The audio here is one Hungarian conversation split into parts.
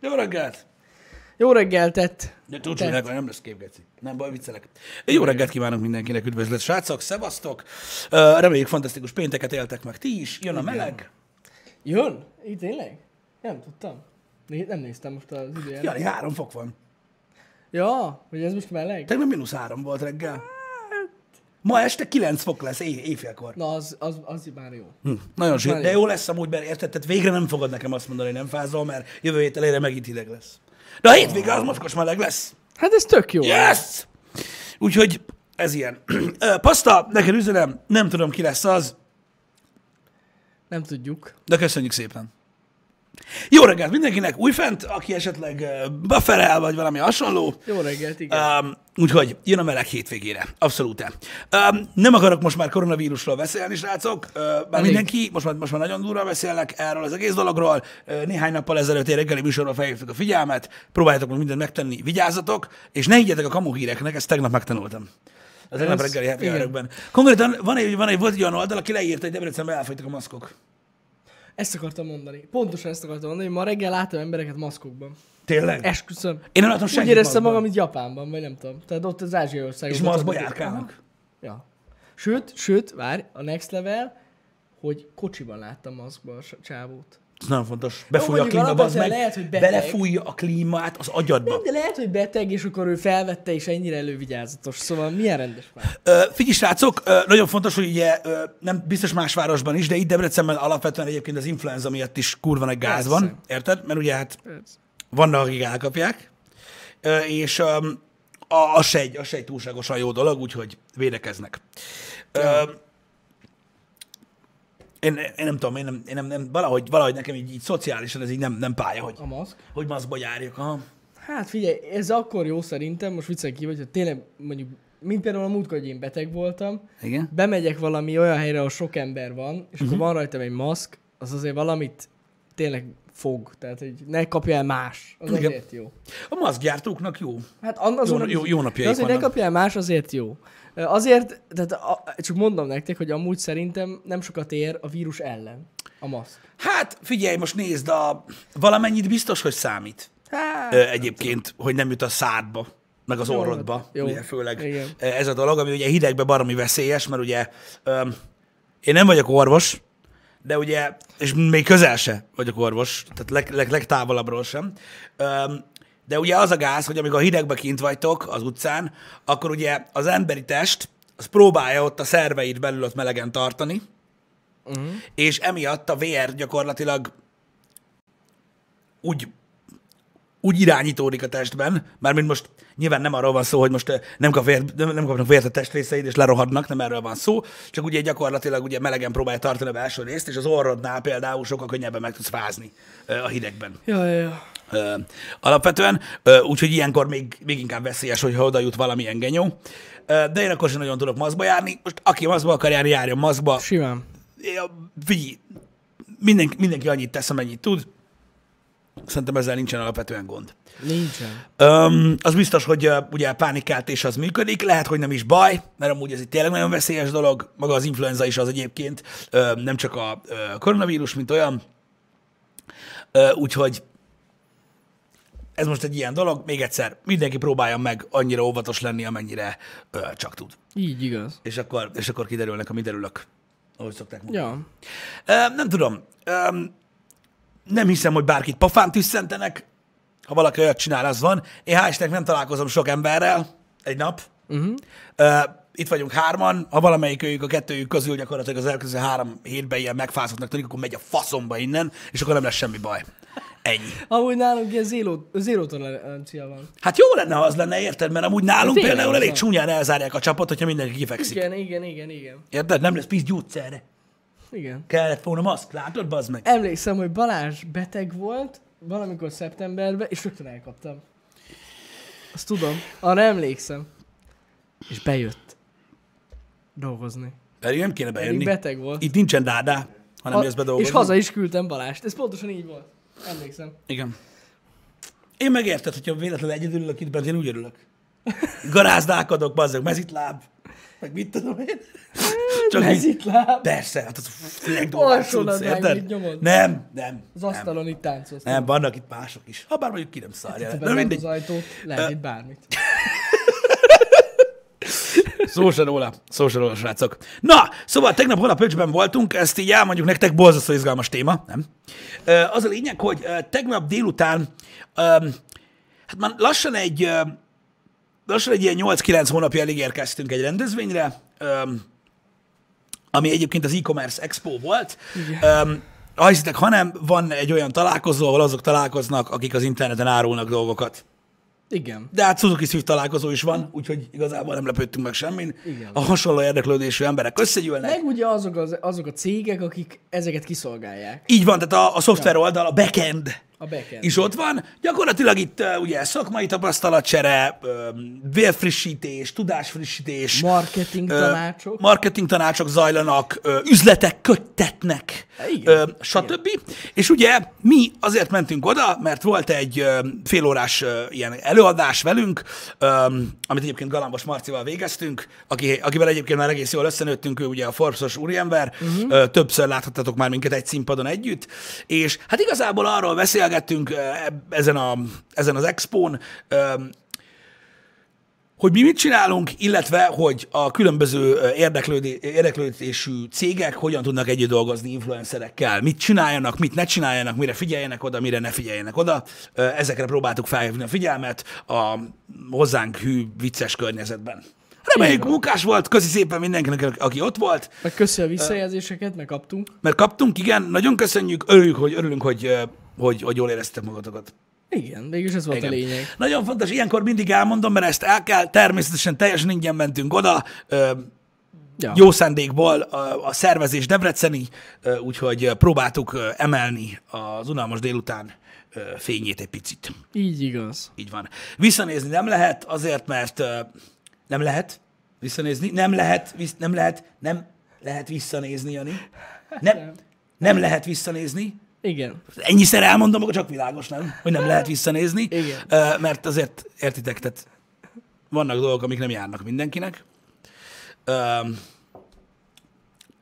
Jó reggelt! Jó reggel tett. De tudsz, hogy nem lesz képgeci. Nem baj, viccelek. Jó reggelt kívánok mindenkinek, üdvözlet, srácok, szevasztok! Reméljük fantasztikus pénteket éltek meg ti is. Jön a meleg. Jön? Így tényleg? Nem tudtam. Nem néztem most az időjel. Jani, három fok van. Ja, hogy ez most meleg? Tegnap mínusz három volt reggel. Ma este 9 fok lesz éj- éjfélkor. Na, az, az, az már jó. Hm, nagyon már De jó. lesz amúgy, mert érted, tehát végre nem fogod nekem azt mondani, hogy nem fázol, mert jövő hét elére megint hideg lesz. De a hétvége az mocskos meleg lesz. Hát ez tök jó. Yes! Úgyhogy ez ilyen. Ö, Paszta, neked üzenem, nem tudom ki lesz az, Nem tudjuk. de köszönjük szépen. Jó reggelt mindenkinek, újfent, aki esetleg bufferel, vagy valami hasonló. Jó reggelt, igen. Um, úgyhogy jön a meleg hétvégére. Abszolút. Um, nem akarok most már koronavírusról beszélni, srácok. Uh, Elég. mindenki, most már, most már nagyon durva beszélnek erről az egész dologról. Uh, néhány nappal ezelőtt egy reggeli műsorban felhívtuk a figyelmet. Próbáljátok meg mindent megtenni, vigyázzatok, és ne higgyetek a kamu híreknek, ezt tegnap megtanultam. A tegnap reggeli happy. Konkrétan van egy, van egy, volt egy olyan oldal, aki leírta, hogy Debrecenben elfogytak a maszkok. Ezt akartam mondani. Pontosan ezt akartam mondani, hogy ma reggel láttam embereket maszkokban. Tényleg? Esküszöm. Én nem látom Úgy senkit éreztem magam, mint Japánban, vagy nem tudom. Tehát ott az ázsiai országok. És maszkba járkálnak. Ja. Sőt, sőt, várj, a next level, hogy kocsiban láttam maszkba a csávót. Ez nagyon fontos. Befújja a mondjuk klíma, alapvetően meg. lehet, hogy beteg. Belefújja a klímát az agyadba. Nem, de lehet, hogy beteg, és akkor ő felvette, és ennyire elővigyázatos. Szóval milyen rendes már. Ö, figyelj, srácok, ö, nagyon fontos, hogy ugye ö, nem biztos más városban is, de itt Debrecenben alapvetően egyébként az influenza miatt is kurva nagy gáz Persze. van, érted? Mert ugye hát vannak, akik elkapják, Ö, és öm, a- az se, egy, az se egy túlságosan jó dolog, úgyhogy védekeznek. Ö, én, én nem tudom, én nem, én nem, nem valahogy, valahogy nekem így, így szociálisan ez így nem, nem pálya, hogy, A maszk? hogy maszkba járjak. Aha. Hát figyelj, ez akkor jó szerintem, most viccen kívül, hogy tényleg mondjuk, mint például a múltkor, hogy én beteg voltam, Igen? bemegyek valami olyan helyre, ahol sok ember van, és Mhm. uh-huh. akkor van rajtam egy maszk, az azért valamit tényleg fog. Tehát, hogy ne kapja el más. Az Igen. azért jó. A maszkgyártóknak jó. Hát azon Jó- jó- jó napjaik de azért ne kapja el más, azért jó. Azért, tehát a, csak mondom nektek, hogy amúgy szerintem nem sokat ér a vírus ellen a maszk. Hát figyelj, most nézd, a, valamennyit biztos, hogy számít. Hát, Ö, egyébként, hogy nem jut a szádba, meg az orrodba, jó. ugye főleg Igen. ez a dolog, ami ugye hidegbe baromi veszélyes, mert ugye öm, én nem vagyok orvos, de ugye, és még közel se vagyok orvos, tehát leg, leg, legtávolabbról sem, de ugye az a gáz, hogy amikor hidegbe kint vagytok az utcán, akkor ugye az emberi test, az próbálja ott a szerveit belül ott melegen tartani, uh-huh. és emiatt a vér gyakorlatilag úgy úgy irányítódik a testben, mármint most nyilván nem arról van szó, hogy most eh, nem, kap vér, nem, kapnak vért a testrészeid, és lerohadnak, nem erről van szó, csak ugye gyakorlatilag ugye melegen próbálja tartani a belső részt, és az orrodnál például sokkal könnyebben meg tudsz fázni eh, a hidegben. ja, ja, ja. Ö, alapvetően, úgyhogy ilyenkor még, még inkább veszélyes, hogyha oda jut valamilyen genyó. De én akkor sem nagyon tudok maszkba járni. Most aki maszkba akar járni, járjon maszkba. Simán. Ja, Figyelj, mindenki, mindenki annyit tesz, amennyit tud. Szerintem ezzel nincsen alapvetően gond. Nincsen. Um, az biztos, hogy uh, ugye a pánikkeltés az működik, lehet, hogy nem is baj, mert amúgy ez egy tényleg nagyon veszélyes dolog, maga az influenza is az egyébként, uh, nem csak a uh, koronavírus, mint olyan. Uh, úgyhogy ez most egy ilyen dolog, még egyszer, mindenki próbálja meg annyira óvatos lenni, amennyire uh, csak tud. Így igaz. És akkor, és akkor kiderülnek a mi derülök, ahogy szokták mondani. Ja. Ö, Nem tudom. Ö, Nem hiszem, hogy bárkit pofán tüsszentenek. Ha valaki olyat csinál, az van. Én hál' nem találkozom sok emberrel egy nap. Uh-huh. Ö, Itt vagyunk hárman, ha valamelyik őjük a kettőjük közül gyakorlatilag az elkövetkező három hétben ilyen megfázottnak tűnik, akkor megy a faszomba innen, és akkor nem lesz semmi baj. Ennyi. Amúgy nálunk ilyen zéró, zéró tolerancia van. Hát jó lenne, ha az lenne, érted? Mert amúgy nálunk Tényleg például elég van. csúnyán elzárják a csapot, hogyha mindenki kifekszik. Igen, igen, igen, igen. Érted? Nem lesz pénz gyógyszerre. Igen. Kellett volna maszk, látod, bazd meg? Emlékszem, hogy Balázs beteg volt valamikor szeptemberben, és rögtön elkaptam. Azt tudom. Arra emlékszem. És bejött. Dolgozni. Pedig nem kéne Pedig bejönni. beteg volt. Itt nincsen dádá, hanem Ha- jössz be dolgozni. és haza is küldtem Balást. Ez pontosan így volt. Emlékszem. Igen. Én megérted, hogyha véletlenül egyedül ülök itt bent, én úgy örülök. Garázdálkodok, bazzeg, mezitláb, meg mit tudom én. Csak Mezitláb. persze, hát az legdurvább cucc, nadrág, érted? Nem, nem. Az nem. asztalon itt táncolsz. Nem, vannak itt mások is. Ha bár mondjuk ki nem szarja. Bezárd mindegy. az ajtót, lehet itt bármit. Szó se róla, szó se róla, srácok. Na, szóval tegnap hol a pöcsben voltunk, ezt így elmondjuk nektek, borzasztó izgalmas téma, nem? Az a lényeg, hogy tegnap délután, hát már lassan egy, lassan egy ilyen 8-9 hónapja elég érkeztünk egy rendezvényre, ami egyébként az e-commerce expo volt. Ö, Ha hiszitek, hanem van egy olyan találkozó, ahol azok találkoznak, akik az interneten árulnak dolgokat. Igen. De hát Suzuki Swift találkozó is van, úgyhogy igazából nem lepődtünk meg semmin. Igen. A hasonló érdeklődésű emberek összegyűlnek. Meg ugye azok, az, azok a cégek, akik ezeket kiszolgálják. Így van, tehát a, a szoftver oldal, a backend A backend. is ott van. Gyakorlatilag itt ugye szakmai tapasztalatcsere, vérfrissítés, tudásfrissítés, Marketing tanácsok. marketing tanácsok zajlanak, üzletek köttetnek, Igen. stb. És ugye mi azért mentünk oda, mert volt egy félórás ilyen előadás velünk, amit egyébként Galambos Marcival végeztünk, aki, akivel egyébként már egész jól összenőttünk, ő ugye a Forbes-os úriember, uh-huh. többször láthattatok már minket egy színpadon együtt, és hát igazából arról beszélgettünk eb- ezen, a, ezen az expón, ö, hogy mi mit csinálunk, illetve hogy a különböző érdeklődi- érdeklődésű cégek hogyan tudnak együtt dolgozni influencerekkel, mit csináljanak, mit ne csináljanak, mire figyeljenek oda, mire ne figyeljenek oda. Ezekre próbáltuk felhívni a figyelmet a hozzánk hű, vicces környezetben. Reméljük munkás volt, köszi szépen mindenkinek, aki ott volt, Meg köszi a visszajelzéseket, meg kaptunk. mert kaptunk, igen, nagyon köszönjük, örülünk, hogy, örülünk, hogy, hogy, hogy jól éreztetek magatokat. Igen, mégis ez volt Igen. a lényeg. Nagyon fontos, ilyenkor mindig elmondom, mert ezt el kell, természetesen teljesen ingyen mentünk oda, ö, Ja. jó szándékból a, a szervezés debreceni, ö, úgyhogy próbáltuk emelni az unalmas délután ö, fényét egy picit. Így igaz. Így van. Visszanézni nem lehet, azért, mert ö, nem lehet visszanézni, nem lehet, visz, nem lehet, nem lehet visszanézni, Jani. Nem, nem lehet visszanézni. Igen. Ennyiszer elmondom, akkor csak világos, nem? Hogy nem lehet visszanézni. Igen. Mert azért, értitek, tehát vannak dolgok, amik nem járnak mindenkinek. Ö,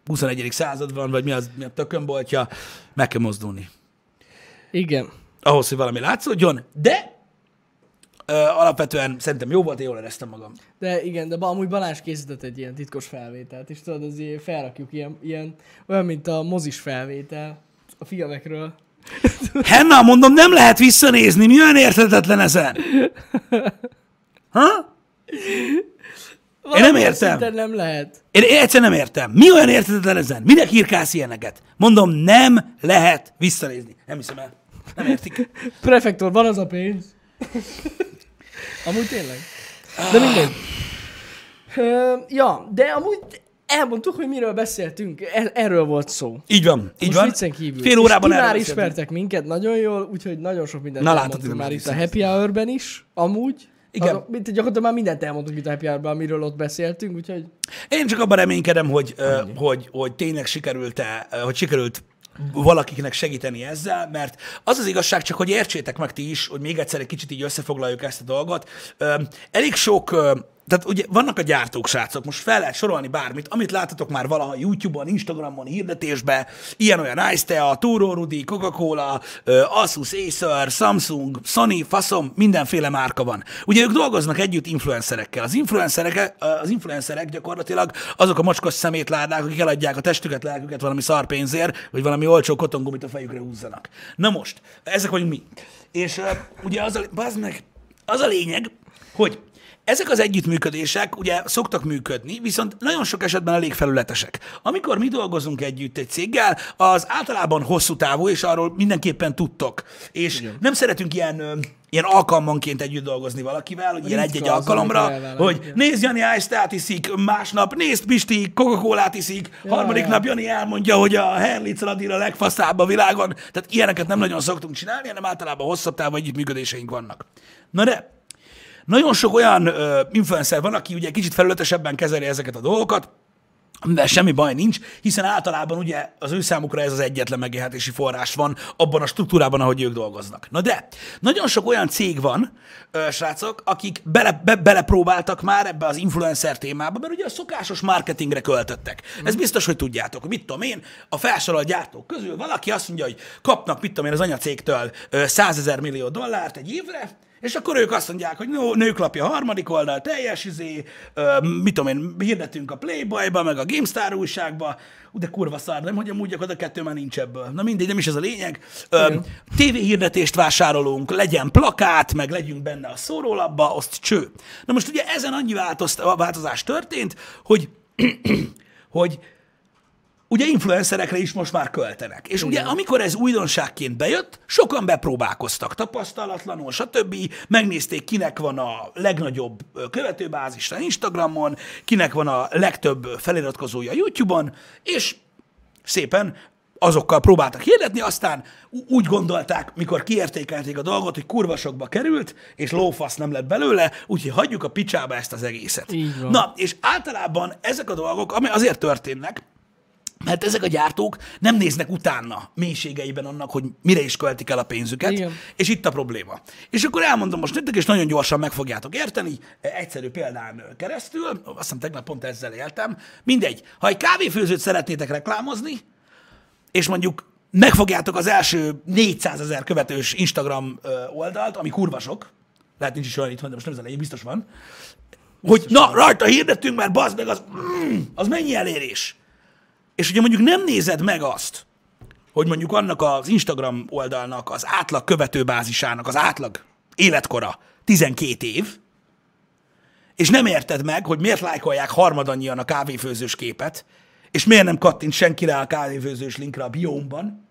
21. század van, vagy mi az, mi a tökönboltja, meg kell mozdulni. Igen. Ahhoz, hogy valami látszódjon, de ö, alapvetően szerintem jó volt, én jól éreztem magam. De igen, de amúgy Balázs készített egy ilyen titkos felvételt, és tudod, azért felrakjuk ilyen, ilyen olyan, mint a mozis felvétel a filmekről. Henna, mondom, nem lehet visszanézni, mi olyan érthetetlen ezen? Ha? Valamilyen értem. szinten nem lehet. Én, én egyszerűen nem értem. Mi olyan érthetetlen ezen? Minek írkálsz ilyeneket? Mondom, nem lehet visszanézni. Nem hiszem el. Nem értik. Prefektor, van az a pénz. amúgy tényleg. De mindegy. Ja, de amúgy elmondtuk, hogy miről beszéltünk. Er- erről volt szó. Így van, így Most van. viccen kívül. Fél órában és már ismertek minket nagyon jól, úgyhogy nagyon sok mindent Na, látod, már itt a. Happy Hour-ben is, amúgy. Igen. Azok, gyakorlatilag már mindent elmondtunk itt a Happy Hour-ben, amiről ott beszéltünk, úgyhogy Én csak abban reménykedem, hogy, ö, hogy, hogy tényleg sikerült -e, hogy sikerült valakiknek segíteni ezzel, mert az az igazság, csak hogy értsétek meg ti is, hogy még egyszer egy kicsit így összefoglaljuk ezt a dolgot. Elég sok, tehát ugye vannak a gyártók, srácok, most fel lehet sorolni bármit, amit láttatok már valaha YouTube-on, Instagramon, hirdetésbe, ilyen-olyan Ice-Tea, Turo Rudi, Coca-Cola, Asus, Acer, Samsung, Sony, faszom, mindenféle márka van. Ugye ők dolgoznak együtt influencerekkel. Az influencerek, az influencerek gyakorlatilag azok a mocskos szemétládák, akik eladják a testüket, lelküket valami szarpénzért, vagy valami olcsó kotongumit a fejükre húzzanak. Na most, ezek vagyunk mi. És ugye az a, meg, az a lényeg, hogy ezek az együttműködések ugye szoktak működni, viszont nagyon sok esetben elég felületesek. Amikor mi dolgozunk együtt egy céggel, az általában hosszú távú, és arról mindenképpen tudtok. És Igen. nem szeretünk ilyen, ilyen alkalmanként együtt dolgozni valakivel, hogy ilyen egy-egy alkalomra, hogy igen. nézd, Jani ice iszik, másnap nézd, Pisti Coca-Colát iszik, Ja, harmadik ja. nap Jani elmondja, hogy a Herlitz Radír a legfaszább a világon. Tehát ilyeneket nem nagyon szoktunk csinálni, hanem általában hosszabb távú együttműködéseink vannak. Na de, nagyon sok olyan ö, influencer van, aki ugye kicsit felületesebben kezeli ezeket a dolgokat, amivel semmi baj nincs, hiszen általában ugye az ő számukra ez az egyetlen megélhetési forrás van abban a struktúrában, ahogy ők dolgoznak. Na de, nagyon sok olyan cég van, ö, srácok, akik bele, be, belepróbáltak már ebbe az influencer témába, mert ugye a szokásos marketingre költöttek. Ez biztos, hogy tudjátok, mit tudom én, a felsorolt gyártók közül valaki azt mondja, hogy kapnak, mit tudom én, az anyacégtől 100 ezer millió dollárt egy évre, és akkor ők azt mondják, hogy no, nőklapja harmadik oldal, teljes izé, ö, mit tudom én, hirdetünk a Playboy-ba, meg a GameStar újságba, de kurva szár, nem, hogy amúgy a kettő már nincs ebből. Na mindegy, nem is ez a lényeg. Ö, TV hirdetést vásárolunk, legyen plakát, meg legyünk benne a szórólapba, azt cső. Na most ugye ezen annyi változt, változás történt, hogy, hogy ugye influencerekre is most már költenek. És ugye amikor ez újdonságként bejött, sokan bepróbálkoztak tapasztalatlanul, stb. Megnézték, kinek van a legnagyobb követőbázisa Instagramon, kinek van a legtöbb feliratkozója YouTube-on, és szépen azokkal próbáltak hirdetni, aztán úgy gondolták, mikor kiértékelték a dolgot, hogy kurva sokba került, és lófasz nem lett belőle, úgyhogy hagyjuk a picsába ezt az egészet. Na, és általában ezek a dolgok, ami azért történnek, mert ezek a gyártók nem néznek utána mélységeiben annak, hogy mire is költik el a pénzüket, Igen. és itt a probléma. És akkor elmondom most nektek, és nagyon gyorsan meg fogjátok érteni, egyszerű példán keresztül, azt hiszem tegnap pont ezzel éltem, mindegy, ha egy kávéfőzőt szeretnétek reklámozni, és mondjuk megfogjátok az első 400 ezer követős Instagram oldalt, ami kurva sok, lehet nincs is olyan itt van, de most nem ez a lényeg, biztos van, hogy na, rajta hirdettünk, mert bazd meg, az, mm, az mennyi elérés? És ugye mondjuk nem nézed meg azt, hogy mondjuk annak az Instagram oldalnak az átlag követőbázisának az átlag életkora 12 év, és nem érted meg, hogy miért lájkolják harmadannyian a kávéfőzős képet, és miért nem kattint senki rá a kávéfőzős linkre a biómban,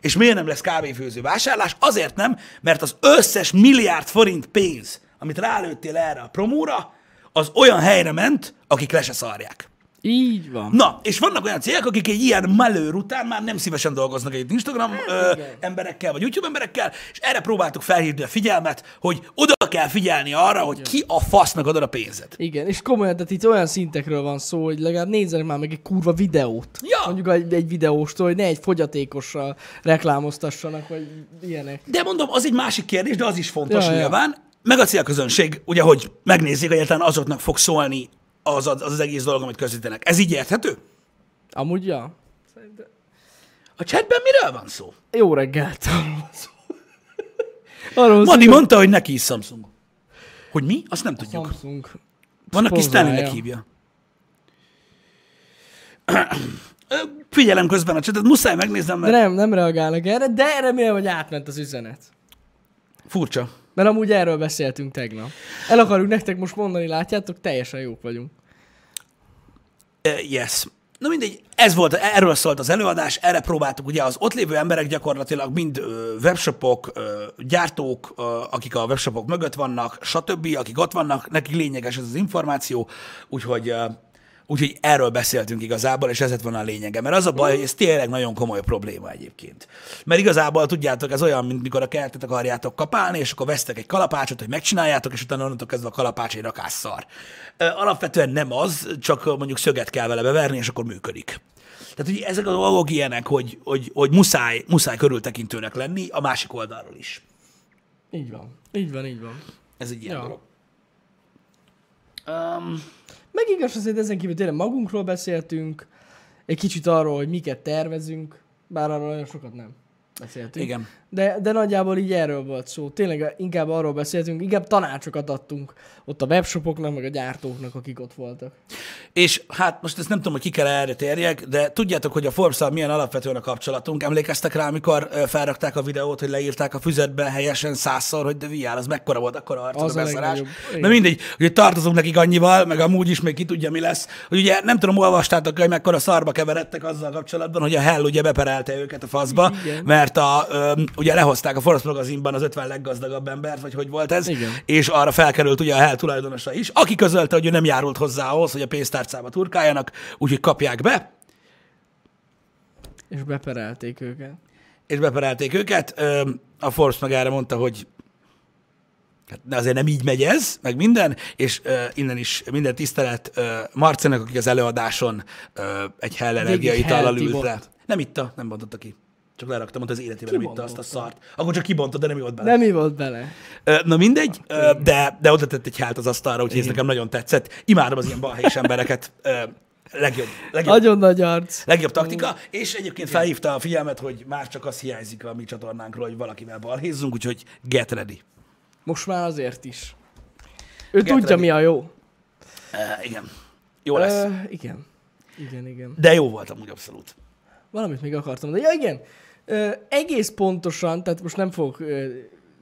és miért nem lesz kávéfőző vásárlás? Azért nem, mert az összes milliárd forint pénz, amit rálőttél erre a promóra, az olyan helyre ment, akik le se szarják. Így van. Na, és vannak olyan cégek, akik egy ilyen malőr után már nem szívesen dolgoznak egy Instagram ö, Hát, igen. emberekkel, vagy YouTube emberekkel, és erre próbáltuk felhívni a figyelmet, hogy oda kell figyelni arra, hogy ki a fasznak adod a pénzed. Igen, és komolyan, tehát itt olyan szintekről van szó, hogy legalább nézzenek már meg egy kurva videót. Ja. Mondjuk egy, egy videóstól, hogy ne egy fogyatékossal reklámoztassanak, vagy ilyenek. De mondom, az egy másik kérdés, de az is fontos Ja, ja. nyilván. Meg a célközönség, ugye, hogy megnézzék, egyáltalán azoknak fog szólni az, az, az egész dolog, amit közítenek. Ez így érthető? Amúgy, ja. Szerintem... A chatben miről van szó? Jó reggelt. Arról Mani mondta, hogy neki is Samsung. Hogy mi? Azt nem tudjuk. Samsung. Van, aki. Stanleynek hívja. Figyelem közben a csatot, muszáj megnéznem, De mert nem, nem reagálnak erre, de remélem, hogy átment az üzenet. furcsa. Mert amúgy erről beszéltünk tegnap. El akarjuk nektek most mondani, látjátok, teljesen jók vagyunk. Uh, yes. Na mindegy, ez volt, erről szólt az előadás, erre próbáltuk ugye az ott lévő emberek gyakorlatilag mind webshopok, gyártók, akik a webshopok mögött vannak, stb., akik ott vannak, nekik lényeges ez az információ, úgyhogy, úgyhogy erről beszéltünk igazából, és ez lett volna a lényege. Mert az a baj, hogy ez tényleg nagyon komoly probléma egyébként. Mert igazából tudjátok, ez olyan, mint mikor a kertet akarjátok kapálni, és akkor vesztek egy kalapácsot, hogy megcsináljátok, és utána onnantól kezdve a kalapács egy rakásszar. Ö, Alapvetően nem az, csak mondjuk szöget kell vele beverni, és akkor működik. Tehát ugye ezek a dolgok ilyenek, hogy, hogy, hogy muszáj, muszáj körültekintőnek lenni a másik oldalról is. Így van. Így van, így van. Ez egy ilyen Ja. dolog. Um, Meg igaz azért ezen kívül tényleg magunkról beszéltünk, egy kicsit arról, hogy miket tervezünk, bár arról olyan sokat nem beszéltünk. igen. De, de nagyjából így erről volt szó. Tényleg inkább arról beszéltünk, inkább tanácsokat adtunk ott a webshopoknak, meg a gyártóknak, akik ott voltak. És hát most ezt nem tudom, hogy ki kell erre térjek, de tudjátok, hogy a forbes milyen alapvetően a kapcsolatunk. Emlékeztek rá, amikor felrakták a videót, hogy leírták a füzetben helyesen százszor, hogy de VR, az mekkora volt, akkor a Az a beszarás. Igen. mindegy, hogy tartozunk nekik annyival, meg amúgy is még ki tudja, mi lesz. Hogy ugye nem tudom, olvastátok, hogy mekkora szarba keveredtek azzal kapcsolatban, hogy a Hell ugye beperelte őket a faszba, Igen. mert a, ö, ugye lehozták a Forbes magazinban az 50 leggazdagabb embert, vagy hogy volt ez, Igen. és arra felkerült ugye a Hell tulajdonosa is, aki közölte, hogy ő nem járult hozzá ahhoz, hogy a pénztárcába turkáljanak, úgyhogy kapják be, És beperelték őket. és beperelték őket. Ö, A Forbes meg erre mondta, hogy Hát, azért nem így megy ez, meg minden, és uh, innen is minden tisztelet uh, Marcenek, aki az előadáson uh, egy hell energia Végig itallal hell ült le. Nem itta, nem bontotta ki. Csak leraktam, mondta az életében nem azt a szart. Akkor csak kibontott, de nem volt bele. Nem mi volt bele. Na mindegy, ö, de, de oda tett egy hált az asztalra, úgyhogy ez nekem nagyon tetszett. Imádom az ilyen balhelyes embereket. Legjobb, legjobb, Nagyon nagy arc. legjobb taktika, és egyébként felhívta a figyelmet, hogy már csak az hiányzik a mi csatornánkról, hogy valakivel balhézzunk, úgyhogy get ready. Most már azért is. Ő Get tudja, ready. mi a jó. Uh, igen. Jó lesz. Ö, igen. Igen, igen. De jó volt amúgy abszolút. Valamit még akartam mondani. Ja, igen. Ö, egész pontosan, tehát most nem fogok ö,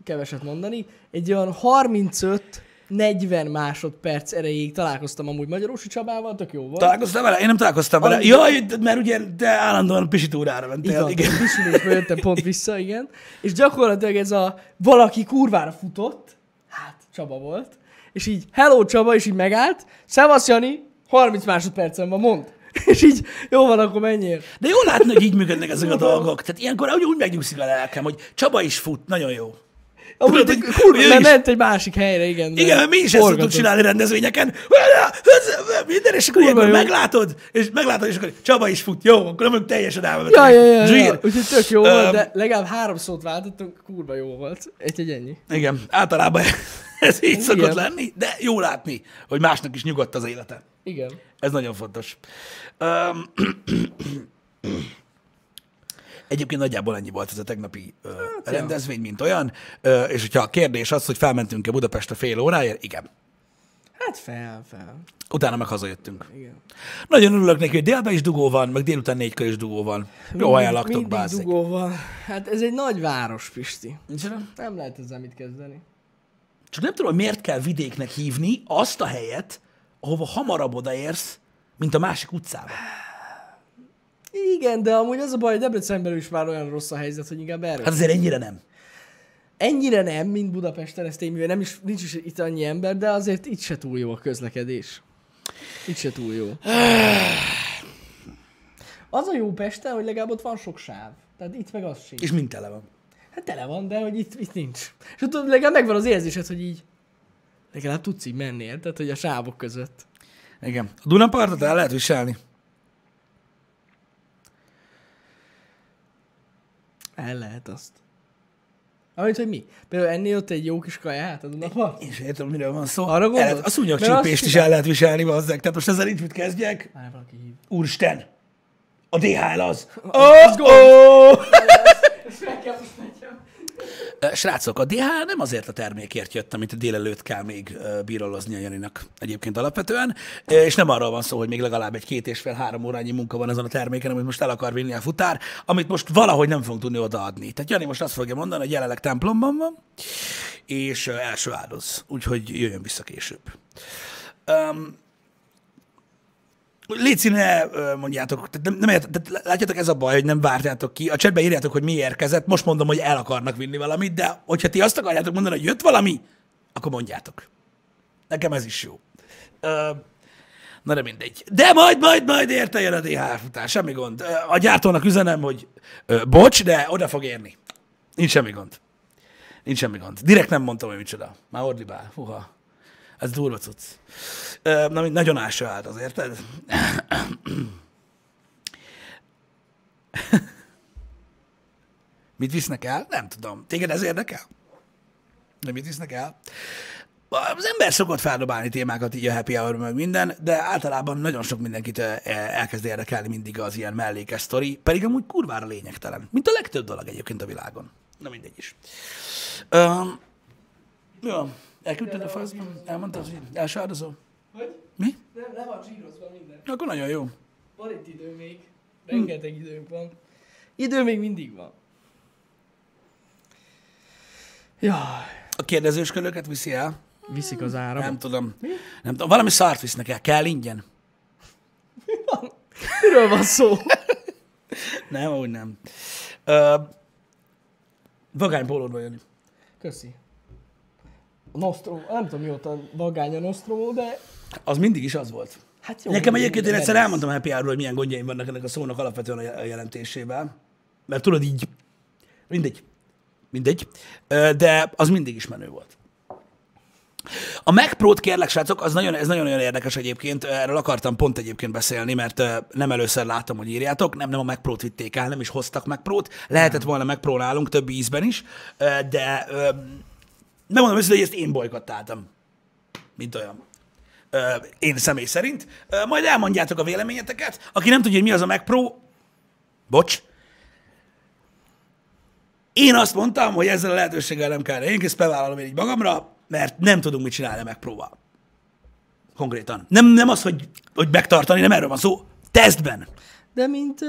keveset mondani, egy olyan 35-40 másodperc erejéig találkoztam amúgy Magyarósi Csabával, tök jó volt. Találkoztál vele? Én nem találkoztam vele. Annyi- Jaj, de- mert ugye te állandóan pisitúrára mentél. van, Igen. pisilésbe jöttem pont vissza, igen. És gyakorlatilag ez a valaki kurvára futott, hát Csaba volt, és így hello Csaba, és így megállt, szevasz Jani, 30 másodpercen van, mond. És így, jó van, akkor menjél. De jó látni, hogy így működnek ezek a dolgok. Tehát ilyenkor úgy, úgy megnyugszik a lelkem, hogy Csaba is fut, nagyon jó. Amúgy, Tudod, hogy- kurva, mert is- ment egy másik helyre, igen. Igen, mert mi is ezt forgatott. csinálni rendezvényeken. Minden, és akkor ilyenkor meglátod, és meglátod, és akkor Csaba is fut. Jó, akkor nem teljesen Ja, elmebetegek. ja, ja, ja. Úgyhogy tök jó volt, de legalább három szót váltottunk, kurva jó volt. Egy, egy ennyi. Igen, általában ez így Igen. szokott lenni, de jó látni, hogy másnak is nyugodt az élete. Igen. Ez nagyon fontos. Um, Egyébként nagyjából ennyi volt ez a tegnapi uh, ja. rendezvény, mint olyan, uh, és hogyha a kérdés az, hogy felmentünk-e Budapestre fél óráért, igen. Hát fel, fel. Utána meg hazajöttünk. Igen. Nagyon örülök neki, hogy délben is dugó van, meg délután négykor is dugó van. Jó helyen laktok, bázzeg. dugó van. Hát ez egy nagy város, Pisti. Micsoda? Nem lehet ezzel mit kezdeni. Csak nem tudom, hogy miért kell vidéknek hívni azt a helyet, ahova hamarabb odaérsz, mint a másik utcába. Igen, de amúgy az a baj, hogy Debrecenben is már olyan rossz a helyzet, hogy inkább erről. Hát azért ennyire nem. Ennyire nem, mint Budapesten, ez tény, mivel nem is, nincs is itt annyi ember, de azért itt se túl jó a közlekedés. Itt se túl jó. Az a jó Pesten, hogy legalább ott van sok sáv. Tehát itt meg az sincs. És mind tele van. Hát tele van, de hogy itt, itt nincs. És tudod, legalább megvan az érzésed, hogy így legalább tudsz így menni, érted? Hogy a sávok között. Igen. A Dunapartot el lehet viselni. El lehet azt. Amit, hogy mi? Például ennél ott egy jó kis kaját a Dunapart? Én sem értem, miről van szó. Arra lehet- gondolsz? A szúnyogcsípést is el lehet viselni, bazzeg. Tehát most ezzel nincs mit kezdjek. Már valaki hív. Úristen! A DHL. Az Oh, oh! Ezt meg kell most menjem. Ö, Srácok, a DHL nem azért a termékért jött, amit délelőtt kell még ö, bíralozni a Janinak egyébként alapvetően, és nem arról van szó, hogy még legalább egy két és fél három órányi munka van ezen a terméken, amit most el akar vinni a futár, amit most valahogy nem fogunk tudni odaadni. Tehát Jani most azt fogja mondani, hogy jelenleg templomban van, és első áldoz, úgyhogy jöjjön vissza később. Um, Léci, ne ö, mondjátok, nem, nem ért, tehát látjátok, ez a baj, hogy nem várjátok ki. A chatbe írjátok, hogy mi érkezett, most mondom, hogy el akarnak vinni valamit, de hogyha ti azt akarjátok mondani, hogy jött valami, akkor mondjátok. Nekem ez is jó. Ö, na de mindegy. De majd, majd, majd érte jön a DHL futás, semmi gond. A gyártónak üzenem, hogy ö, bocs, de oda fog érni. Nincs semmi gond. Nincs semmi gond. Direkt nem mondtam, hogy micsoda. Már ordibál. Huha. Ez durva cucc. Na, nagyon ásó állt az, érted? Mit visznek el? Nem tudom. Téged ez érdekel? De mit visznek el? Az ember szokott feldobálni témákat így a happy hour meg minden, de általában nagyon sok mindenkit ö, elkezd érdekelni mindig az ilyen mellékes sztori, pedig amúgy kurvára lényegtelen. Mint a legtöbb dolog egyébként a világon. Na mindegy is. Um, jó, elküldted a faszban? Elmondtad, hogy első áldozó? Hogy? Mi? Nem, le van zsírozva minden. Akkor nagyon jó. Van itt idő még. Rengeteg időnk van. Idő még mindig van. Jaj. A kérdezősköröket viszi el? Viszik az áramot. Nem tudom. Nem tudom. Valami szart visznek el. Kell ingyen? Miről van szó? Nem, úgy nem. Ö, vagány pólódban jönni. Köszi. Nostromo, nem tudom mióta vagány a Nostromo, de Az mindig is az volt. hát jó. Nekem egyébként én egyszer elmondtam a Happy Hour-ról, hogy milyen gondjaim vannak ennek a szónak alapvetően a je- a jelentésével. Mert tudod így, mindegy, mindegy, de az mindig is menő volt. A Mac Pro-t kérlek, srácok, az nagyon, ez nagyon-nagyon érdekes egyébként. Erről akartam pont egyébként beszélni, mert nem először látom, hogy írjátok. Nem, nem a Mac Pro-t vitték el, nem is hoztak Mac Pro-t. Lehetett volna Mac Pro nálunk több ízben is, de megmondom őszintén, hogy ezt én bolykottáltam. Mint olyan. Ö, én személy szerint. Ö, majd elmondjátok a véleményeteket. Aki nem tudja, hogy mi az a Mac Pro, bocs, én azt mondtam, hogy ezzel a lehetőséggel nem kell. Én ezt bevállalom én így magamra, mert nem tudunk mit csinálni meg próbál. Konkrétan. Nem, nem az, hogy, hogy megtartani, nem erről van szó. Tesztben. De mint,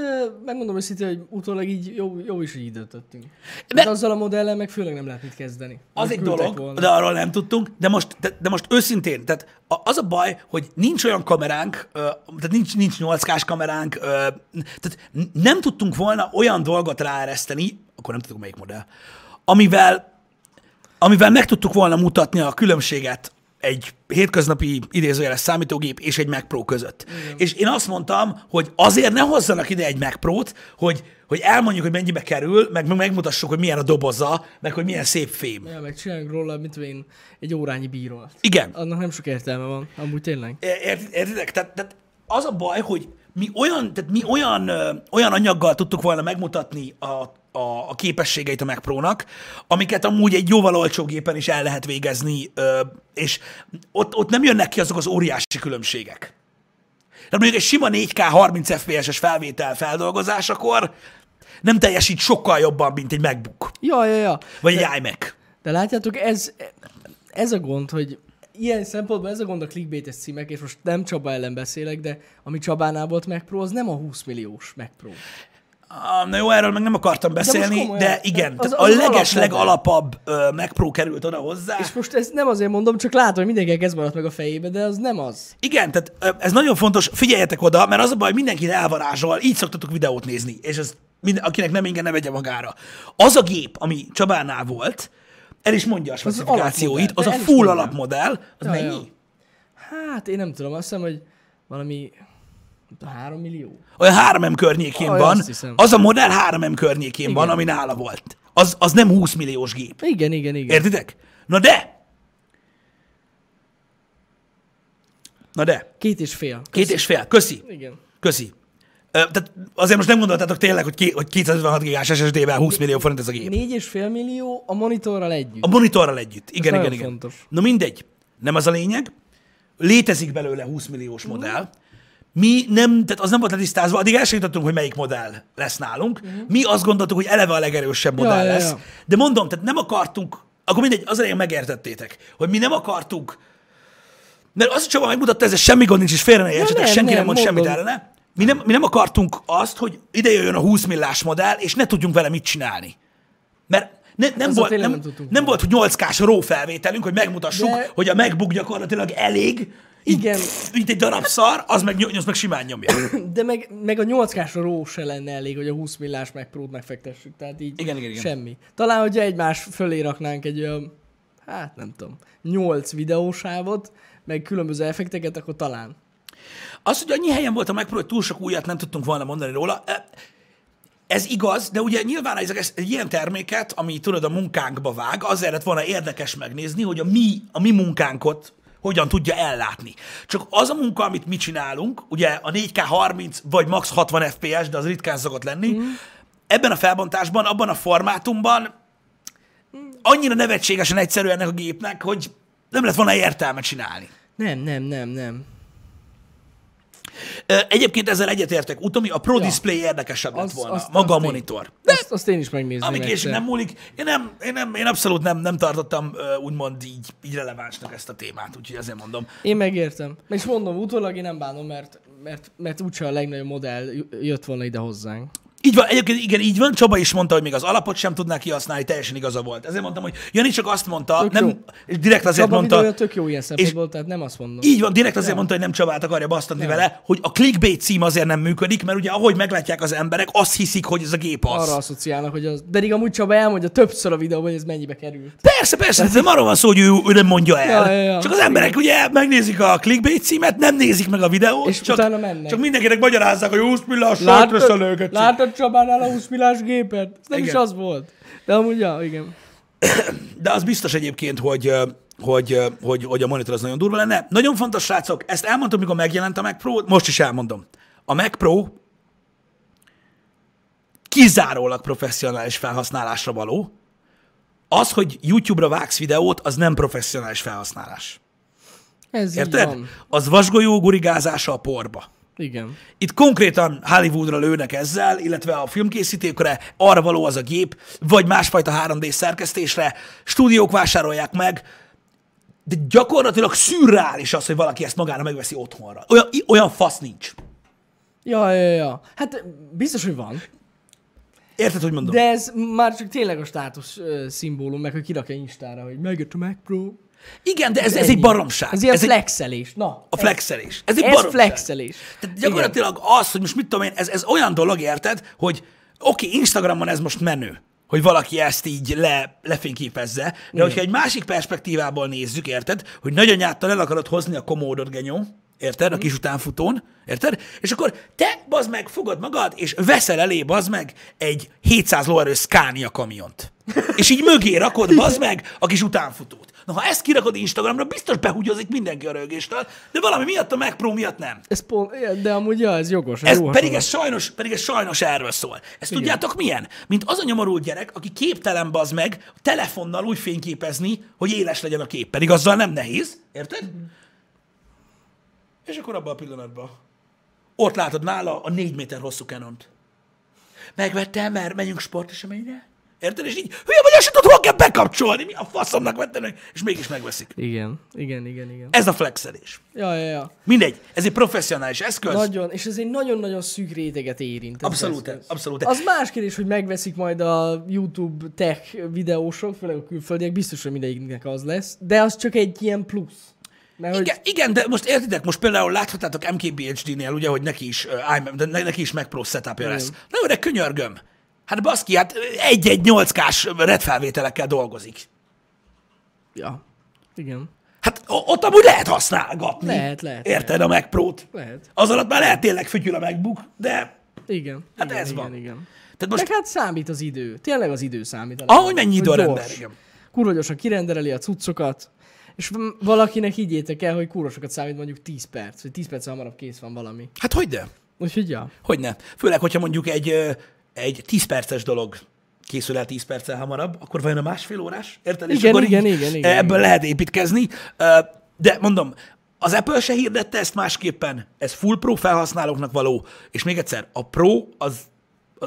megmondom őszintén, hogy utólag így jó, jó is, hogy így döntöttünk. De- De azzal a modellel meg főleg nem lehet mit kezdeni. Az egy dolog, volna. de arról nem tudtunk, de most, de, de most őszintén, tehát az a baj, hogy nincs olyan kameránk, tehát nincs, nincs 8K-s kameránk, tehát nem tudtunk volna olyan dolgot ráereszteni, akkor nem tudjuk melyik modell, amivel, amivel meg tudtuk volna mutatni a különbséget egy hétköznapi idézőjeles számítógép és egy Mac Pro között. Igen. És én azt mondtam, hogy azért ne hozzanak ide egy Mac Pro-t, hogy, hogy elmondjuk, hogy mennyibe kerül, meg meg megmutassuk, hogy milyen a doboza, meg hogy milyen szép fém. Ja, meg csináljuk róla, mit én, egy órányi bírót. Igen. Annak nem sok értelme van, amúgy tényleg. Ért- Értitek? Tehát, tehát az a baj, hogy mi olyan, tehát mi olyan, ö, olyan anyaggal tudtuk volna megmutatni a, a, a képességeit a Mac Pro-nak, amiket amúgy egy jóval olcsó gépen is el lehet végezni, ö, és ott, ott nem jönnek ki azok az óriási különbségek. Tehát mondjuk egy sima 4K 30 FPS-es felvétel feldolgozásakor nem teljesít sokkal jobban, mint egy MacBook, Ja, ja, ja. vagy egy iMac. De látjátok, ez, ez a gond, hogy ilyen szempontból ez a gond a clickbaites címek, és most nem Csaba ellen beszélek, de ami Csabánál volt Mac Pro, az nem a 20 milliós Mac Pro. Ah, Na jó, erről meg nem akartam beszélni, de, komolyan, de igen, az- az a az leges, legalapabb Pro került oda hozzá. És most ezt nem azért mondom, csak látom, hogy mindenkinek ez maradt meg a fejébe, de az nem az. Igen, tehát ez nagyon fontos, figyeljetek oda, mert az a baj, mindenki elvarázsol, így szoktatok videót nézni, és ez minden, akinek nem ingyen, ne vegye magára. Az a gép, ami Csabánál volt, el is mondja a specifikációit, az, alapmodell, a full alapmodell, az Ja, mennyi? ja. Hát én nem tudom, azt hiszem, hogy valami nem tudom, 3 millió. Olyan 3M környékén Aj, van, az a modell 3M környékén van, Igen. ami nála volt. Az, az nem 20 milliós gép. Igen, igen, igen. Értitek? Na de! Na de, Két és fél. két és fél, köszi. Igen. Köszi. Tehát azért most nem gondoltátok tényleg, hogy, ké, hogy 256 gigás SSD-vel 20 millió forint ez a gép. Négy és fél millió a monitorral együtt. A monitorral együtt. Igen, igen, nagyon igen. fontos. Na mindegy. Nem az a lényeg. Létezik belőle 20 milliós modell. Mi nem, tehát az nem volt letisztázva, addig el sem jutottunk, hogy melyik modell lesz nálunk. Mi azt gondoltuk, hogy eleve a legerősebb modell ja, lesz. ja. De mondom, tehát nem akartunk, akkor mindegy, az elején megértettétek, hogy mi nem akartunk, mert azt Csaba megmutatta, ez semmi gond nincs, és félre ne értsetek, senki nem, nem, mond semmit mondom. ellene. Mi nem, mi nem akartunk azt, hogy ide jöjjön a 20 millás modell, és ne tudjunk vele mit csinálni. Mert ne, nem, Azzal volt, nem, nem tudtunk nem volna. volt, hogy 8K-s RAW felvételünk, hogy megmutassuk, De- hogy a MacBook gyakorlatilag elég, így, Igen. Mint egy darab szar, az meg, az meg simán nyomja. De meg, meg a 8 k ró se lenne elég, hogy a 20 millás meg prót megfektessük. Tehát így Igen, igen, igen. semmi. Talán, hogyha egymás fölé raknánk egy olyan, hát nem tudom, 8 videósávot, meg különböző effekteket, akkor talán. Az, hogy annyi helyen volt a Mac Pro, hogy túl sok újat nem tudtunk volna mondani róla, e, ez igaz, de ugye nyilván ez egy ilyen terméket, ami tudod a munkánkba vág, azért lett volna érdekes megnézni, hogy a mi, a mi munkánkot hogyan tudja ellátni. Csak az a munka, amit mi csinálunk, ugye a 4K 30 vagy max 60 FPS, de az ritkán szokott lenni, mm. ebben a felbontásban, abban a formátumban annyira nevetségesen egyszerű ennek a gépnek, hogy nem lett volna értelme csinálni. Nem, nem, nem, nem. Egyébként ezzel egyetértek. Utomi, a Pro Ja. Display érdekesebb lett volna. azt- maga a azt én- monitor. Azt, azt én is megnézném. Ami később nem múlik. Én, nem, én, nem, én abszolút nem, nem tartottam úgymond így, így relevánsnak ezt a témát, úgyhogy ezért mondom. Én megértem. És mondom, utólag én nem bánom, mert, mert, mert úgyse a legnagyobb modell jött volna ide hozzánk. Így van, egyébként igen, így van. Csaba is mondta, hogy még az alapot sem tudná kihasználni, teljesen igaza volt. Ezért mondtam, hogy Jani csak azt mondta, Tök nem, jó. és direkt azért Csaba mondta, tök jó ilyen szempontból, tehát nem azt mondom. Így van, direkt azért mondta, hogy nem Csabát akarja basztatni vele, hogy a clickbait cím azért nem működik, mert ugye ahogy meglátják az emberek, azt hiszik, hogy ez a gép az. Arra asszociálnak, hogy az... Pedig amúgy Csaba elmondja többször a videóban, hogy ez mennyibe került. Persze, persze, de nem arról van szó, hogy ő, ő nem mondja el. Ja, ja, ja. Csak az emberek ugye megnézik a clickbait címet, nem nézik meg a videót, És csak, utána mennek. csak mindenkinek magyarázzák, hogy 20 millás sátraszelőket. látod Csabánál a 20 millás gépet? Ez nem Igen. is az volt. De amúgy, ja, igen. De az biztos egyébként, hogy, hogy, hogy, hogy a monitor az nagyon durva lenne. Nagyon fontos, srácok, ezt elmondtam, mikor megjelent a Mac Pro, most is elmondom. A Mac Pro kizárólag professzionális felhasználásra való. Az, hogy YouTube-ra vágsz videót, az nem professzionális felhasználás. Ez így Érted? van. Az vasgolyó gurigázása a porba. Igen. Itt konkrétan Hollywoodra lőnek ezzel, illetve a filmkészítőkre arra való az a gép, vagy másfajta 3D szerkesztésre, stúdiók vásárolják meg, de gyakorlatilag szürreális az, hogy valaki ezt magára megveszi otthonra. Olyan, olyan fasz nincs. Ja, ja, ja. Hát biztos, hogy van. Érted, hogy mondom? De ez már csak tényleg a státusz ö, szimbólum, meg hogy kirakja Instára, hogy megjött a Mac Pro. Igen, de ez, ez Ennyi. egy baromság. Ez ilyen ez egy, flexelés. Na, a flexelés. Ez egy ez baromság. flexelés. Tehát gyakorlatilag az, hogy most mit tudom én, ez, ez olyan dolog, érted, hogy oké, okay, Instagramon ez most menő, hogy valaki ezt így le, lefényképezze, de hogyha egy másik perspektívából nézzük, érted, hogy nagyanyáttal el akarod hozni a komódot, genyó, érted, a kis utánfutón, érted, és akkor te, bazd meg, fogod magad, és veszel elé, bazd meg, egy 700 lóerő Scania kamiont. És így mögé rakod, bazd meg, a kis utánfutót. Na, ha ezt kirakod Instagramra, biztos behugyozik mindenki a rögéstől, de valami miatt a Mac Pro miatt nem. Ez pont, ja, de amúgy ja, ez jogos. Ez, jó pedig ez sajnos, pedig ez sajnos erről szól. Ezt Igen. tudjátok milyen? Mint az a nyomorult gyerek, aki képtelen baz meg telefonnal úgy fényképezni, hogy éles legyen a kép. Pedig azzal nem nehéz, érted? És akkor abban a pillanatban ott látod nála a négy méter hosszú Canont. Megvettem, mert menjünk sporteseményre. Érted? És így, hülye vagy, azt tudod, hol kell bekapcsolni. Mi a faszomnak vettem meg? És mégis megveszik. Igen, igen, igen, igen. Ez a flexelés. Ja, ja, ja. Mindegy, ez egy professzionális eszköz. Nagyon, és ez egy nagyon-nagyon szűk réteget érint. Abszolút, eszköz. abszolút. Az más kérdés, hogy megveszik majd a YouTube tech videósok, főleg a külföldiek, biztos, hogy mindegyiknek az lesz, de az csak egy ilyen plusz. Mert hogy Igen, igen, de most értitek, most például láthattátok MKBHD-nél, ugye, hogy neki is, uh, iMac- de ne- neki is Mac Pro setupja lesz. Na jó, de könyörgöm. Hát baszki, hát egy-egy 8K-s red felvételekkel dolgozik. Ja, igen. Hát ott amúgy lehet használgatni. Lehet, lehet, Érted a Mac Pro-t? Lehet. Az alatt már lehet tényleg fütyül a MacBook, de Igen. Hát igen, ez igen, van. Igen. tehát most, Meg hát számít az idő. Tényleg az idő számít. ahogy mennyi idő a Hogy igen. Kurva gyorsan kirendereli a cuccokat, és valakinek higgyétek el, hogy kurva sokat számít mondjuk 10 perc, hogy 10 perc hamarabb kész van valami. Hát hogy de? Úgyhogy ja. Hogyne. Főleg, hogyha mondjuk egy, egy 10 perces dolog készül el 10 perccel hamarabb, akkor vajon a másfél órás? Érted? És Igen, akkor igen, igen, igen, Ebből igen. lehet építkezni. De mondom, az Apple se hirdette ezt másképpen, ez full pro felhasználóknak való, és még egyszer, a pro az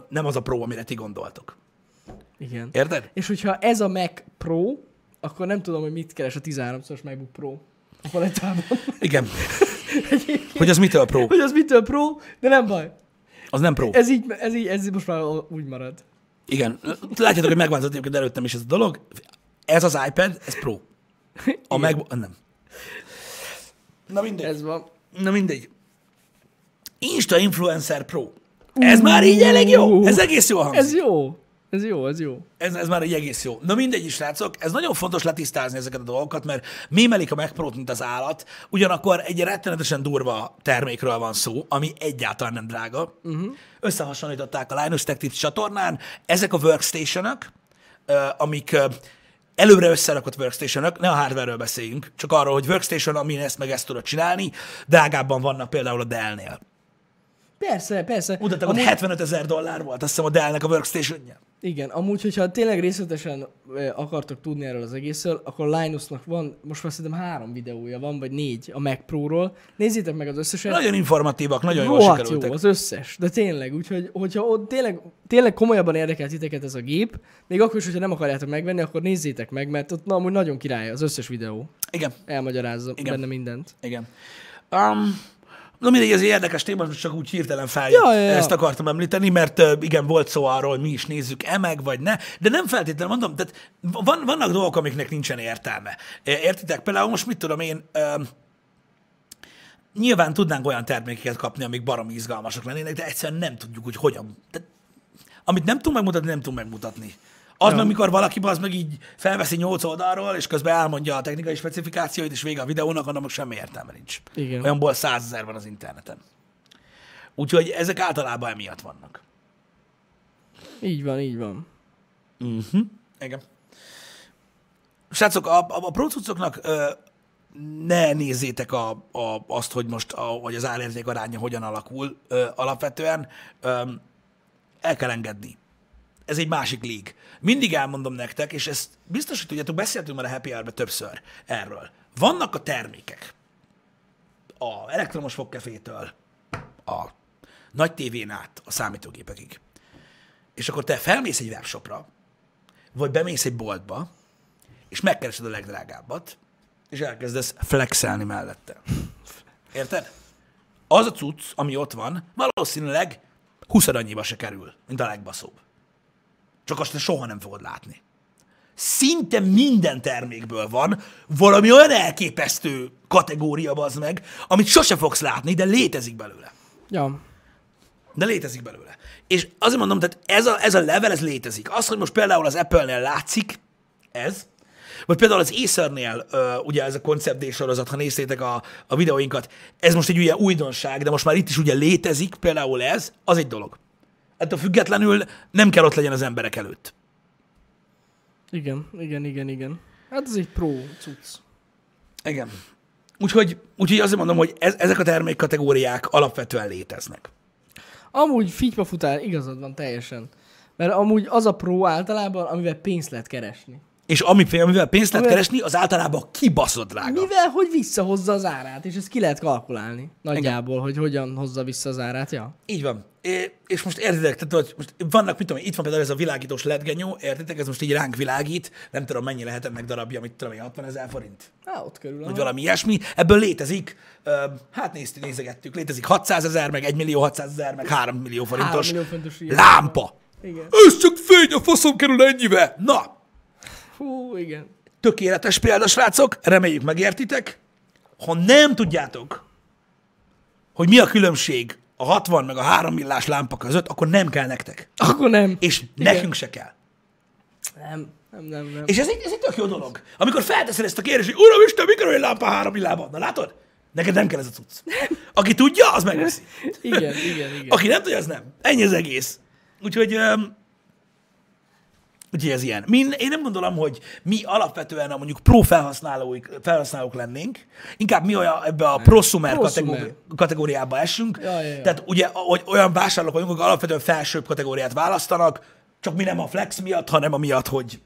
nem az a pro, amire ti gondoltok. Igen. Érted? És hogyha ez a Mac Pro, akkor nem tudom, hogy mit keres a 13-szoros MacBook Pro a palettában. Igen. Hogy az mitől pro? hogy az mitől Pro, de nem baj. Az nem pro. Ez így, ez így, ez így most már úgy marad. Igen. Látjátok, hogy megváltozott egyébként előttem is ez a dolog. Ez az iPad, ez pro. A meg... Nem. Na mindegy. Ez van. Na mindegy. Insta Influencer Pro. Ez már így elég jó. Ez egész jó hangzik. Ez jó. Ez jó, ez jó. Ez, ez már egy egész jó. Na mindegy is, srácok, ez nagyon fontos letisztázni ezeket a dolgokat, mert mémelik a Mac Pro-t, mint az állat, ugyanakkor egy rettenetesen durva termékről van szó, ami egyáltalán nem drága. Uh-huh. Összehasonlították a Linus Tech Tips csatornán. Ezek a workstation amik előre összerakott workstation ne a hardware-ről beszéljünk, csak arról, hogy workstation, ami ezt meg ezt tudod csinálni, drágábban vannak például a Dell-nél. Persze, persze. Mutattak, hogy 75 ezer dollár volt, azt hiszem a Dell-nek a workstation-je. Igen, amúgy, hogyha tényleg részletesen akartok tudni erről az egészről, akkor Linusnak van, most már szerintem három videója van, vagy négy a Mac Pro-ról. Nézzétek meg az összeset. Nagyon informatívak, nagyon jól sikerültek. jó, az összes. De tényleg, úgyhogy hogyha ott tényleg, tényleg komolyabban érdekel titeket ez a gép, még akkor is, hogyha nem akarjátok megvenni, akkor nézzétek meg, mert ott na, amúgy nagyon király az összes videó. Igen, Elmagyarázza Igen. benne mindent. igen. Um, na mindegy, ez egy érdekes téma, most csak úgy hirtelen feljött. Ja, ja, ja. Ezt akartam említeni, mert igen, volt szó arról, hogy mi is nézzük-e meg, vagy ne, de nem feltétlenül mondom, tehát van, vannak dolgok, amiknek nincsen értelme. Értitek? Például most mit tudom én, nyilván tudnánk olyan termékeket kapni, amik baromi izgalmasak lennének, de egyszerűen nem tudjuk, hogy hogyan. Tehát, amit nem tudunk megmutatni, nem tudunk megmutatni. Az meg, mikor valaki az meg így felveszi nyolc oldalról, és közben elmondja a technikai specifikációit, és vége a videónak, annak semmi értelme nincs. Igen. Olyanból százezer van az interneten. Úgyhogy ezek általában emiatt vannak. Így van, így van. Igen. srácok, a, a, a pro cuccoknak ö, ne nézzétek a, a, azt, hogy most a, hogy az árérték aránya hogyan alakul ö, alapvetően. Ö, el kell engedni. Ez egy másik lég. Mindig elmondom nektek, és ezt biztos, hogy tudjátok, beszéltünk már a Happy hour többször erről. Vannak a termékek. A elektromos fogkefétől, a nagy tévén át, a számítógépekig. És akkor te felmész egy webshopra, vagy bemész egy boltba, és megkeresed a legdrágábbat, és elkezdesz flexelni mellette. Érted? Az a cucc, ami ott van, valószínűleg 20 annyiba se kerül, mint a legbaszóbb. Csak azt soha nem fogod látni. Szinte minden termékből van valami olyan elképesztő kategória, az meg, amit sose fogsz látni, de létezik belőle. Ja. De létezik belőle. És azért mondom, tehát ez a, ez a level, ez létezik. Az, hogy most például az Apple-nél látszik ez, vagy például az Acer-nél, uh, ugye ez a Concept Day sorozat, ha néztétek a, a videóinkat, ez most egy ugye újdonság, de most már itt is ugye létezik, például ez, az egy dolog. Ettől függetlenül nem kell ott legyen az emberek előtt. Igen, igen, igen, igen. Hát ez egy pro cucc. Igen. Úgyhogy, úgyhogy azért mondom, hogy ez, ezek a termékkategóriák alapvetően léteznek. Amúgy figypa futál, igazad van teljesen. Mert amúgy az a pro általában, amivel pénzt lehet keresni. És ami, amivel pénzt lehet keresni, az általában kibaszott drága. Mivel, hogy visszahozza az árát, és ezt ki lehet kalkulálni. Nagyjából, hogy hogyan hozza vissza az árát, ja. Így van. É, és most értitek, tehát, hogy most vannak, mit tudom, itt van például ez a világítós ledgenyó, értitek, ez most így ránk világít, nem tudom, mennyi lehet ennek darabja, mit tudom én, 60 ezer forint, Á, ott körül. vagy valami ilyesmi. Ebből létezik, hát néztük, nézegettük, létezik 600 ezer, meg 1 millió 600 ezer, meg 3 millió forintos millió forintos lámpa. Igen. Ez csak fény, a faszom kerül ennyibe. Na, Hú, igen. tökéletes példa, srácok, reméljük megértitek. Ha nem tudjátok, hogy mi a különbség a 60 meg a 3 millás lámpa között, akkor nem kell nektek. Akkor nem. És Igen. nekünk se kell. Nem, nem, nem, nem. És ez egy, ez egy tök jó dolog. Amikor felteszed ezt a kérdést, hogy Uram Isten, mikor egy lámpa három villában? Na látod? Neked nem kell ez a cucc. Aki tudja, az megveszi. Igen, igen, igen. Aki nem tudja, az nem. Ennyi az egész. Úgyhogy, um, úgyhogy ez ilyen. Mi, én nem gondolom, hogy mi alapvetően a mondjuk pro felhasználóik, felhasználók lennénk, inkább mi olyan ebbe a prosumer kategóri, kategóriába esünk. Ja, ja, ja. Tehát ugye, hogy olyan vásárlók vagyunk, akik alapvetően felsőbb kategóriát választanak, csak mi nem a flex miatt, hanem amiatt, hogy,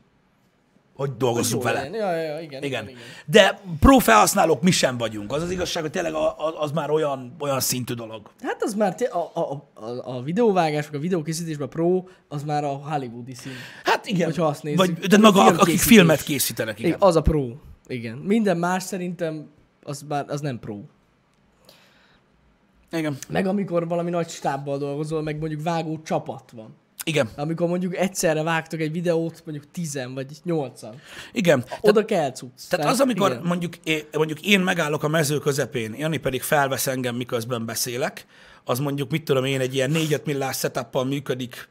hogy dolgozzunk vele. Ja, ja, igen, Igen. igen, igen. De pro felhasználók mi sem vagyunk. Az az igazság, hogy tényleg a- a- az már olyan, olyan szintű dolog. Hát az már té- a, a, a, a videóvágás, meg a videókészítésben pro, az már a hollywoodi szín. Hát igen. Hogyha azt nézzük. Vagy, de maga, akik filmkészítés. filmet készítenek, igen. Igen. Az a pro. Igen. Minden más szerintem az, már, az nem pro. Igen. Meg amikor valami nagy stábbal dolgozol, meg mondjuk vágó csapat van. Igen. Amikor mondjuk egyszerre vágtok egy videót, mondjuk tizen vagy nyolcan. Igen. Oda kell cucc. Tehát az, amikor igen. mondjuk én, mondjuk én megállok a mező közepén, Jani pedig felvesz engem, miközben beszélek, az mondjuk, mit tudom én, egy ilyen 4 millás setuppal működik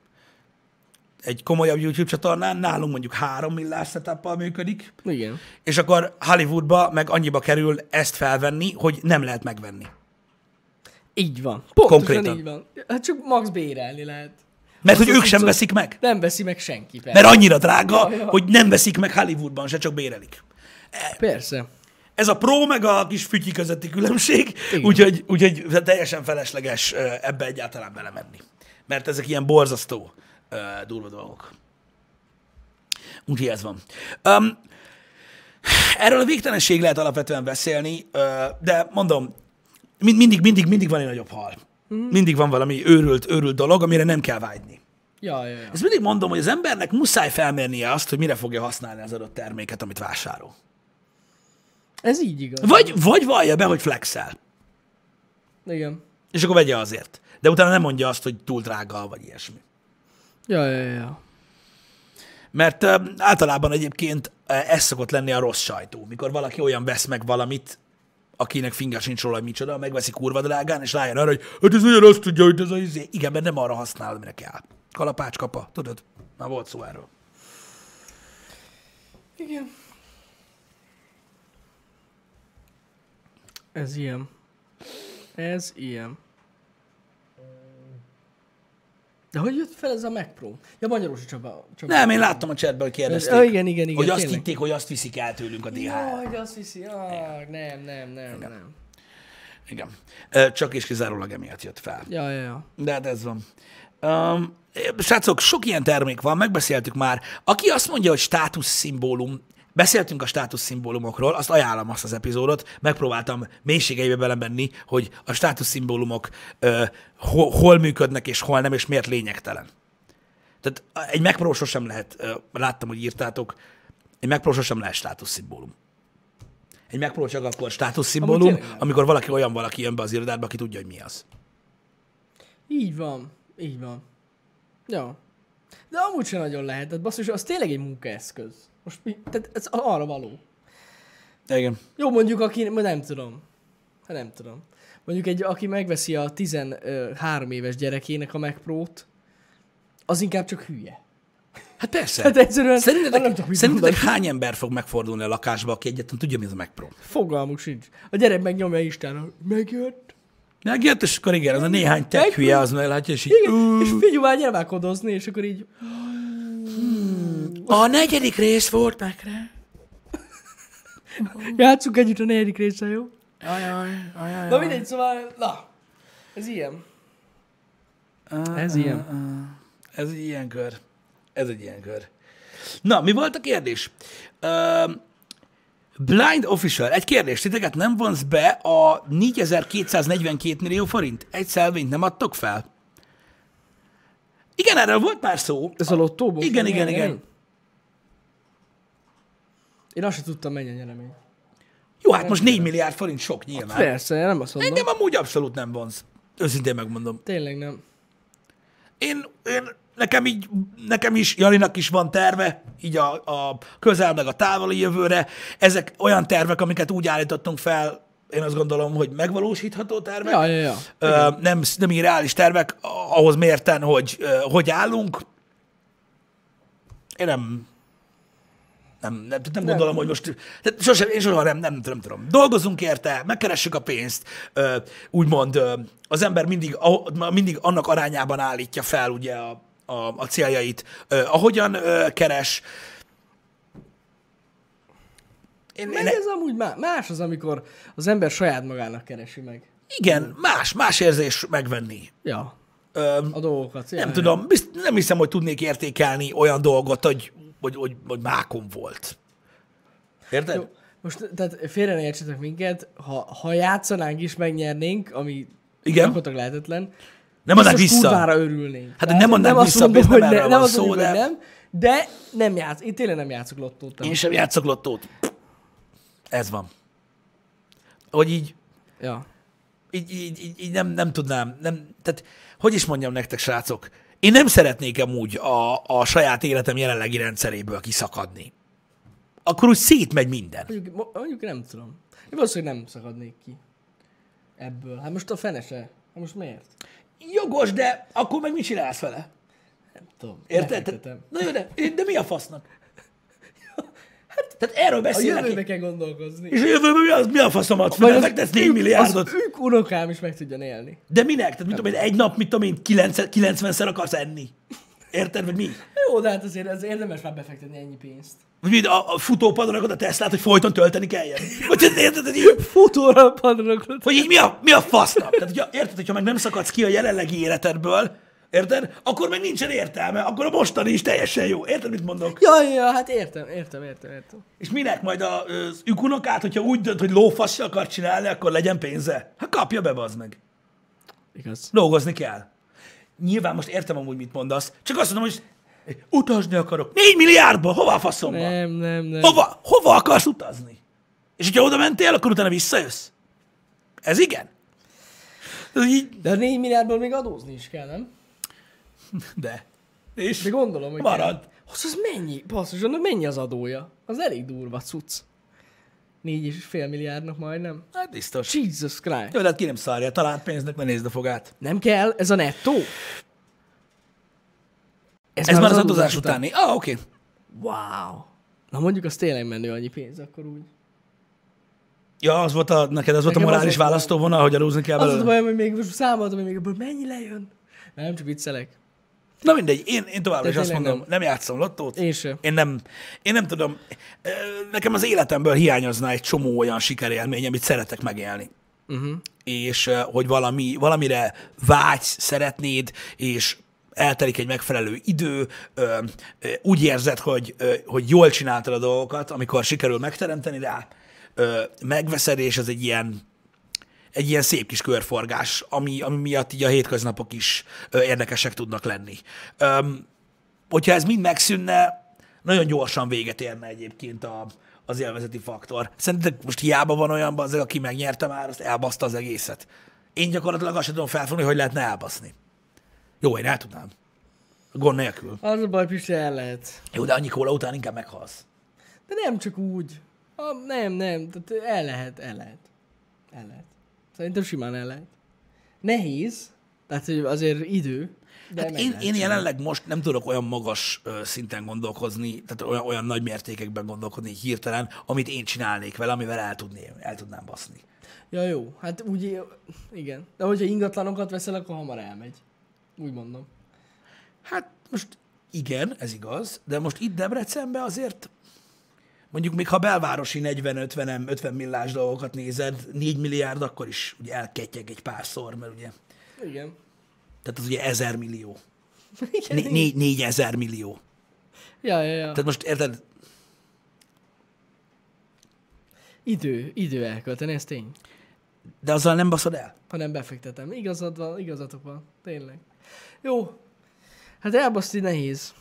egy komolyabb YouTube csatornán, nálunk mondjuk 3 millás setuppal működik, Igen. és akkor Hollywoodba meg annyiba kerül ezt felvenni, hogy nem lehet megvenni. Így van. Pontosan Konkrétan. így van. Hát csak max bérelni lehet. Mert Azt hogy ők sem veszik meg. Nem veszi meg senki. Persze. Mert annyira drága, Ja, ja. hogy nem veszik meg Hollywoodban, se csak bérelik. Persze. Ez a pro meg a kis fütyi közötti különbség, úgyhogy, úgyhogy teljesen felesleges ebbe egyáltalán belemenni. Mert ezek ilyen borzasztó ö, durva dolgok. Úgyhogy ez van. Um, erről a végtelenség lehet alapvetően beszélni, ö, de mondom, mind, mindig, mindig, mindig van egy nagyobb hal. Mhm. Mindig van valami őrült, őrült dolog, amire nem kell vágyni. Ja, ja, ja. Ezt mindig mondom, hogy az embernek muszáj felmérnie azt, hogy mire fogja használni az adott terméket, amit vásárol. Ez így igaz. Vagy, vagy vallja be, hogy flexel. Igen. És akkor vegye azért. De utána nem mondja azt, hogy túl drága, vagy ilyesmi. Ja, ja, ja. Mert uh, általában egyébként uh, ez szokott lenni a rossz sajtó. Mikor valaki olyan vesz meg valamit, akinek finga sincs róla, hogy micsoda, megveszi kurva drágán, és rájön arra, hogy hát ez olyan azt tudja, hogy ez a izé. Igen, mert nem arra használod, amire kell. Kalapács kapa, tudod? Már volt szó erről. Igen. Ez ilyen. Ez ilyen. De hogy jött fel ez a Mac Pro? Ja, Magyarosi Csaba. Csaba. Nem, én láttam a chatben, hogy kérdezték. Ö, igen, igen, igen, Hogy azt tényleg. hitték, hogy azt viszik el tőlünk a DHL. De azt hiszi, ah, nem, nem, nem, nem. Igen. Csak és kizárólag emiatt jött fel. Ja, ja, ja. De hát ez van. Um, srácok, sok ilyen termék van, megbeszéltük már. Aki azt mondja, hogy státuszszimbólum, beszéltünk a státuszszimbólumokról, azt ajánlom azt az epizódot, megpróbáltam mélységeibe belemenni, hogy a státuszszimbólumok hol, hol működnek és hol nem, és miért lényegtelen. Tehát egy Mac Pro sosem lehet, uh, láttam, hogy írtátok, egy Mac Pro sosem lehet státuszszimbólum. Egy Mac Pro csak akkor státuszszimbólum, amikor valaki olyan valaki jön be az irodádba, aki tudja, hogy mi az. Így van, így van. Ja. De amúgy sem nagyon lehet, tehát basszus, az tényleg egy munkaeszköz. Most mi, tehát ez arra való. Igen. Jó, mondjuk aki, nem tudom. Nem tudom. Mondjuk egy, aki megveszi a 13 éves gyerekének a Mac Pro-t, az inkább csak hülye. Hát persze. Hát egyszerűen nem Szerintetek, tudok mit szerintetek mondani. hány ember fog megfordulni a lakásba, aki egyetlen tudja, mi az a Mac Pro? Fogalmuk sincs. A gyerek megnyomja Isten, megjött. Megjött, és akkor igen, az a néhány tech hülye, az meglátja, és így, Igen, "Ú, és figyelj már, gyere és akkor így, a negyedik rész volt megre. játsszunk együtt a negyedik része, jó? Ajaj, ajaj, Na mindegy, szóval, na, ez ilyen. Ez ilyen. Ez egy ilyen kör. Ez egy ilyen kör. Na, mi volt a kérdés? Uh, Blind Official, egy kérdés, titeket nem vonz be a 4242 millió forint? Egy szelvényt nem adtok fel? Igen, erről volt már szó. Ez a lottóból? Igen, igen, igen. Én azt sem tudtam, mennyi a nyeremény. Jó, hát most 4 milliárd forint sok nyilván. Persze, nem azt mondom. Engem amúgy abszolút nem vonz. Őszintén megmondom. Tényleg nem. Én, én nekem így, nekem is, Janinak is van terve, így a, a közel meg a távoli jövőre. Ezek olyan tervek, amiket úgy állítottunk fel, én azt gondolom, hogy megvalósítható tervek. Ja, ja, ja. Ö, nem, nem irreális tervek, ahhoz mérten, hogy hogy állunk. Én nem, nem, nem, nem gondolom, hogy most, tehát sosem, én soha nem, nem, nem tudom. Dolgozunk érte, megkeressük a pénzt, ö, úgymond ö, az ember mindig, aho- mindig annak arányában állítja fel ugye a, a, a céljait, ö, ahogyan ö, keres. Én, én, Meg ez amúgy má- más az, amikor az ember saját magának keresi meg. igen, más, más érzés megvenni. Ja, Ö, a dolgokat. Nem ja. tudom, bizt, nem hiszem, hogy tudnék értékelni olyan dolgot, hogy, hogy, hogy, hogy mákom volt. Érted? Jó, most tehát félre ne értsetek minket, ha, ha játszanánk is, megnyernénk, ami Igen. gyakorlatilag lehetetlen, Nem biztos vissza. kurvára örülnénk. Hát, nem adnám azt vissza, mondom, nem hogy erről ne, van nem azt hogy de- nem, de nem játsz, én tényleg nem játszok lottót. Én sem játszok lottót. Ez van. Hogy így, Ja. így, így, így, így nem, nem tudnám, nem, tehát hogy is mondjam nektek, srácok, én nem szeretnék amúgy a, a saját életem jelenlegi rendszeréből kiszakadni. Akkor úgy szétmegy minden. Mondjuk, mo- mondjuk nem tudom. Én valószínűleg nem szakadnék ki ebből. Hát most a fenese. Hát most miért? Jogos, de akkor meg mit csinálsz vele? Nem tudom. Érted? Na jó, de, de mi a fasznak? Hát, tehát erről A beszélnek. jövőbe kell gondolkozni. És a jövőben mi, az, mi a faszomat? Befektetsz 4 ők- milliárdot. Az ők unokám is meg tudjon élni. De minek? Tehát mit tudom én, egy nap, mit tudom én, 90-szer akarsz enni. Érted, vagy mi? Jó, de hát azért ez érdemes már befektetni ennyi pénzt. Vagy mit, a, a futópadon rakod a Teslát, hogy folyton tölteni kelljen? Vagy érted, hogy így, Futóra hogy így mi, a, mi a fasznak? Tehát, hogyha, érted, hogyha meg nem szakadsz ki a jelenlegi életedből, érted? Akkor meg nincsen értelme, akkor a mostani is teljesen jó. Érted, mit mondok? Ja, ja, hát értem, értem, értem, értem. És minek majd a- az ükunokát, hogyha úgy dönt, hogy lófasz akar csinálni, akkor legyen pénze? Hát kapja be, bazd meg. Igaz. Dolgozni kell. Nyilván most értem amúgy, mit mondasz, csak azt mondom, hogy utazni akarok. 4 milliárdba, hova a faszomba? Nem, nem, nem. Hova, hova akarsz utazni? És hogyha oda mentél, akkor utána visszajössz? Ez igen? Ez így, De a 4 milliárdból még adózni is kell, nem? de. És De gondolom, hogy marad. Az, az mennyi? Basszus, annak mennyi az adója? Az elég durva cucc. Négy és fél milliárdnak majdnem. Hát biztos. Jesus Christ. Jó, de hát ki nem szárja, talált pénznek, ne nézd a fogát. Nem kell, ez a nettó? Ez már az adózás utáni. Ah, oké. Okay. Wow. Na mondjuk az tényleg menő annyi pénz, akkor úgy. Ja, az volt a, neked az volt a Nekem az morális volt a- választóvonal, hogy adózni kell Az volt a belőle. bajom, hogy még most számoltam, hogy még ebből mennyi lejön. Nem, csak viccelek. Na mindegy, én, én továbbra is azt mondom, nem. nem játszom lottót. Én sem. Én nem, én nem tudom, ö, nekem az életemből hiányozna egy csomó olyan sikerélmény, amit szeretek megélni. Uh-huh. És ö, hogy valami, valamire vágysz, szeretnéd, és eltelik egy megfelelő idő, ö, úgy érzed, hogy, hogy jól csináltad a dolgokat, amikor sikerül megteremteni rá, megveszed, és ez egy ilyen, egy ilyen szép kis körforgás, ami, ami miatt így a hétköznapok is ö, érdekesek tudnak lenni. Öm, hogyha ez mind megszűnne, nagyon gyorsan véget érne egyébként a, az élvezeti faktor. Szerintetek most hiába van olyan az, aki megnyerte már, azt elbaszta az egészet. Én gyakorlatilag azt sem tudom felfogni, hogy lehetne elbaszni. Jó, én el tudnám. Gond nélkül. Az a baj, Pisti, el lehet. Jó, de annyi kóla után inkább meghalsz. De nem csak úgy. A, nem, nem. Tehát el lehet, el lehet. El lehet. Szerintem simán el lehet. Nehéz. Tehát hogy azért idő. De Hát én, én jelenleg most nem tudok olyan magas szinten gondolkozni, tehát olyan, olyan nagy mértékekben gondolkodni hirtelen, amit én csinálnék vele, amivel el, tudném, el tudnám baszni. Ja, jó. Hát úgy, igen. De hogyha ingatlanokat veszel, akkor hamar elmegy. Úgy mondom. Hát most igen, ez igaz, de most itt Debrecenben azért mondjuk még ha belvárosi 40-50 50 millás dolgokat nézed, 4 milliárd akkor is ugye elketyeg egy párszor, mert ugye, Igen. tehát az ugye 1000 millió. Igen. Né- né- 4000 millió. Ja, ja, ja. Tehát most érted, Idő, idő elkölteni, ez tény. de azzal nem baszod el. Ha nem befektetem. Igazad van, igazatok van. Tényleg. Jó. Hát elbaszti nehéz.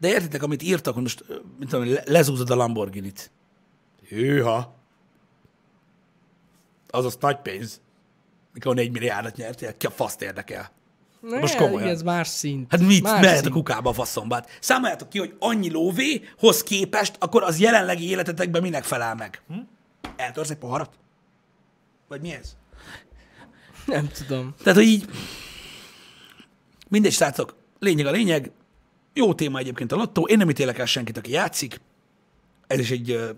De értitek, amit írtak, hogy most, ö, mit tudom, le- lezúzod a Lamborghini-t. Hűha. Az az nagy pénz. Mikor 4 milliárdot nyertél, ki a faszt érdekel. Most Ne, komolyan. Igen, ez más szint. Hát mit, más mehet a szint. kukába a faszombát. Számoljátok ki, hogy annyi lóvéhoz képest, akkor az jelenlegi életetekben minek felel meg? Hm? Eltörsz egy poharat? Vagy mi ez? Nem tudom. Tehát, hogy így... Mindegy, srácok. Lényeg a lényeg. Jó téma egyébként a lottó. Én nem ítélek el senkit, aki játszik. Ez is egy,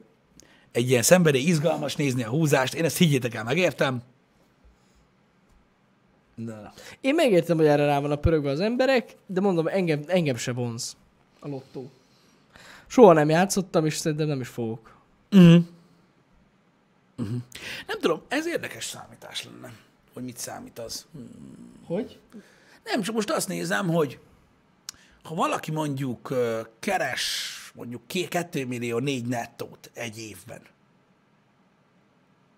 egy ilyen szenvedély, izgalmas nézni a húzást. Én ezt higgyétek el, megértem. De. Én megértem, hogy erre rá van a pörögve az emberek, de mondom, engem, engem se vonz a lottó. Soha nem játszottam, és szerintem nem is fogok. Uh-huh. Uh-huh. Nem tudom, ez érdekes számítás lenne, hogy mit számít az. Hm. Hogy? Nem, csak most azt nézem, hogy ha valaki mondjuk keres mondjuk 2 millió 4 nettót egy évben,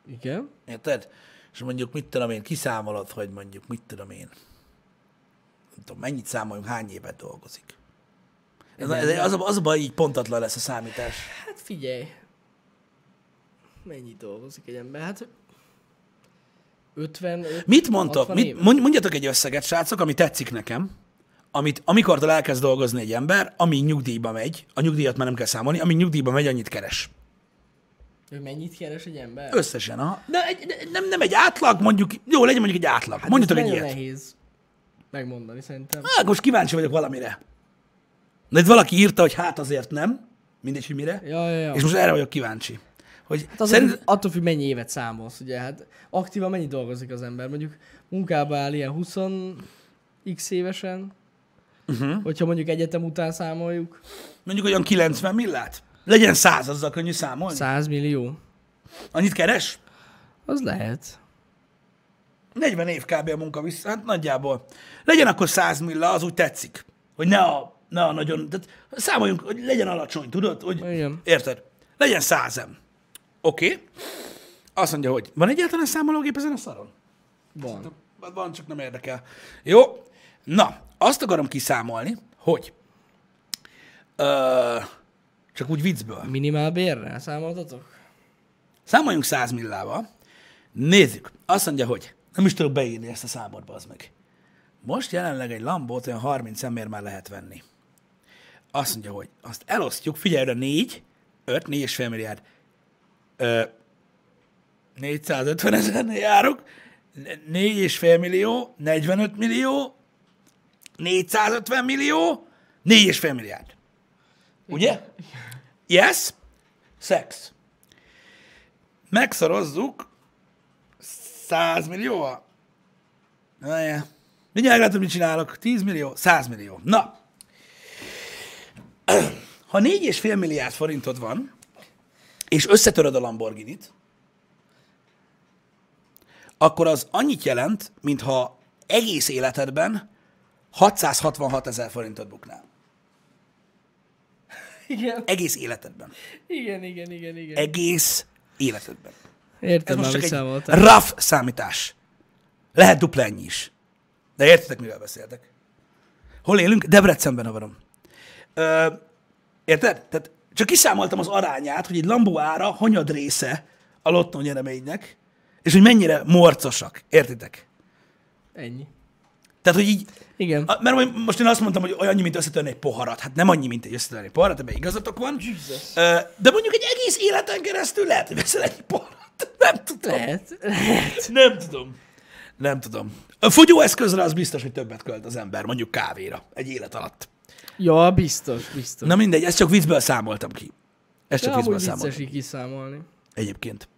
Igen. érted? És mondjuk mit tudom én, kiszámolod, hogy mondjuk mit tudom én, nem tudom, mennyit számoljunk, hány évet dolgozik. Ez, ez, az, a, az a baj, így pontatlan lesz a számítás. Hát figyelj. Mennyit dolgozik egy ember? Hát 50, Mit mondtok? 60 Mit, mondjatok egy összeget, srácok, ami tetszik nekem, amit amikor elkezd dolgozni egy ember, ami nyugdíjba megy, a nyugdíjat már nem kell számolni, ami nyugdíjba megy, annyit keres. Hogy mennyit keres egy ember? Összesen, ha. De egy, de nem, nem egy átlag, mondjuk, jó, legyen mondjuk egy átlag. Hát Mondjatok egy ilyet. nehéz megmondani szerintem. Hát most kíváncsi vagyok valamire. De itt valaki írta, hogy hát azért nem, mindegy, hogy mire, Ja, ja, ja. és most erre vagyok kíváncsi. Hogy Hát az. Szerint... attól függ, mennyi évet számolsz, ugye? Hát aktívan mennyi dolgozik az ember? Mondjuk munkába áll ilyen 20 x évesen, uh-huh. hogyha mondjuk egyetem után számoljuk, mondjuk olyan 90 millát? Legyen 100, azzal könnyű számolni. 100 millió. Annyit keres? Az lehet. 40 év kb. a munka vissza, hát nagyjából. Legyen akkor 100 milla, az úgy tetszik. Hogy ne a, ne a nagyon, tehát számoljunk, hogy legyen alacsony, tudod? Hogy, Igen. Érted? Legyen 100 em. Oké. Okay. Azt mondja, hogy van egyáltalán számológép ezen a szaron? Van. Van, csak nem érdekel. Jó. Na, azt akarom kiszámolni, hogy ö, csak úgy viccből. Minimál bérrel számoltatok? Számoljunk 100 millával. Nézzük. Azt mondja, hogy nem is tudok beírni ezt a számot, az meg. Most jelenleg egy lambót olyan 30 ember már lehet venni. Azt mondja, hogy azt elosztjuk, figyelj, oda 4, 5, 4,5 milliárd. Ö, 450 ezernél járok, 4,5 millió, 45 millió, 450 millió, 4,5 milliárd. Ugye? Yes? Sex megszorozzuk 100 millióval. Mindjárt meglátod, mit csinálok. 10 millió, 100 millió. Na, ha 4,5 milliárd forintod van, és összetöröd a Lamborghini-t, akkor az annyit jelent, mintha egész életedben 666 ezer forintot buknál. Igen. Egész életedben. Igen, igen, igen, igen. Egész életedben. Ez Értem, most már csak egy rough számítás. Lehet dupla ennyi is. De értitek, mivel beszéltek? Hol élünk? Debrecenben avarom. Ö, érted? Tehát csak kiszámoltam az arányát, hogy egy Lambó ára hanyad része a lottó nyereménynek, és hogy mennyire morcosak. Értitek? Ennyi. Tehát, hogy így, Igen. a- mert most én azt mondtam, hogy annyi, mint összetörni egy poharat. Hát nem annyi, mint egy összetörni egy poharat, ebben igazatok van. Jesus. De mondjuk egy egész életen keresztül lehet, hogy veszel egy poharat. Nem tudom. Lehet. Lehet. Nem tudom. Nem tudom. A fogyóeszközre az biztos, hogy többet költ az ember, mondjuk kávéra, egy élet alatt. Ja, biztos, biztos. Na mindegy, ezt csak viccből számoltam ki. Ezt De csak viccből amúgy számoltam. így kiszámolni. Egyébként.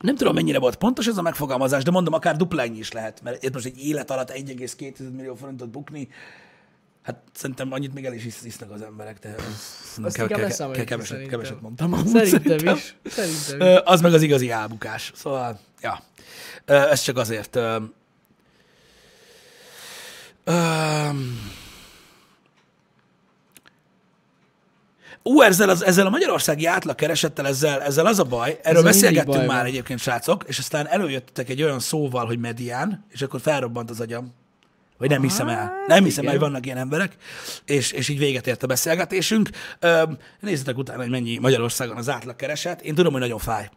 Nem tudom, mennyire volt pontos ez a megfogalmazás, de mondom, akár dupla ennyi is lehet, mert itt most egy élet alatt 1,2 millió forintot bukni, hát szerintem annyit még el is isz- isznak az emberek, de leszámoljuk ki, keveset, szerintem. keveset mondtam. amúgy Szerintem is. Szerintem is. az meg az igazi álbukás. Szóval, ja. Ez csak azért. Ú, ezzel, az, ezzel a magyarországi átlagkeresettel, ezzel, ezzel az a baj, erről mindig beszélgettünk baj már van. egyébként, srácok, és aztán előjöttetek egy olyan szóval, hogy medián, és akkor felrobbant az agyam. Vagy nem hiszem el. Hát, Nem hiszem el, hogy vannak ilyen emberek, és, és így véget ért a beszélgetésünk. Nézzetek utána, hogy mennyi Magyarországon az átlagkereset. Én tudom, hogy nagyon fáj.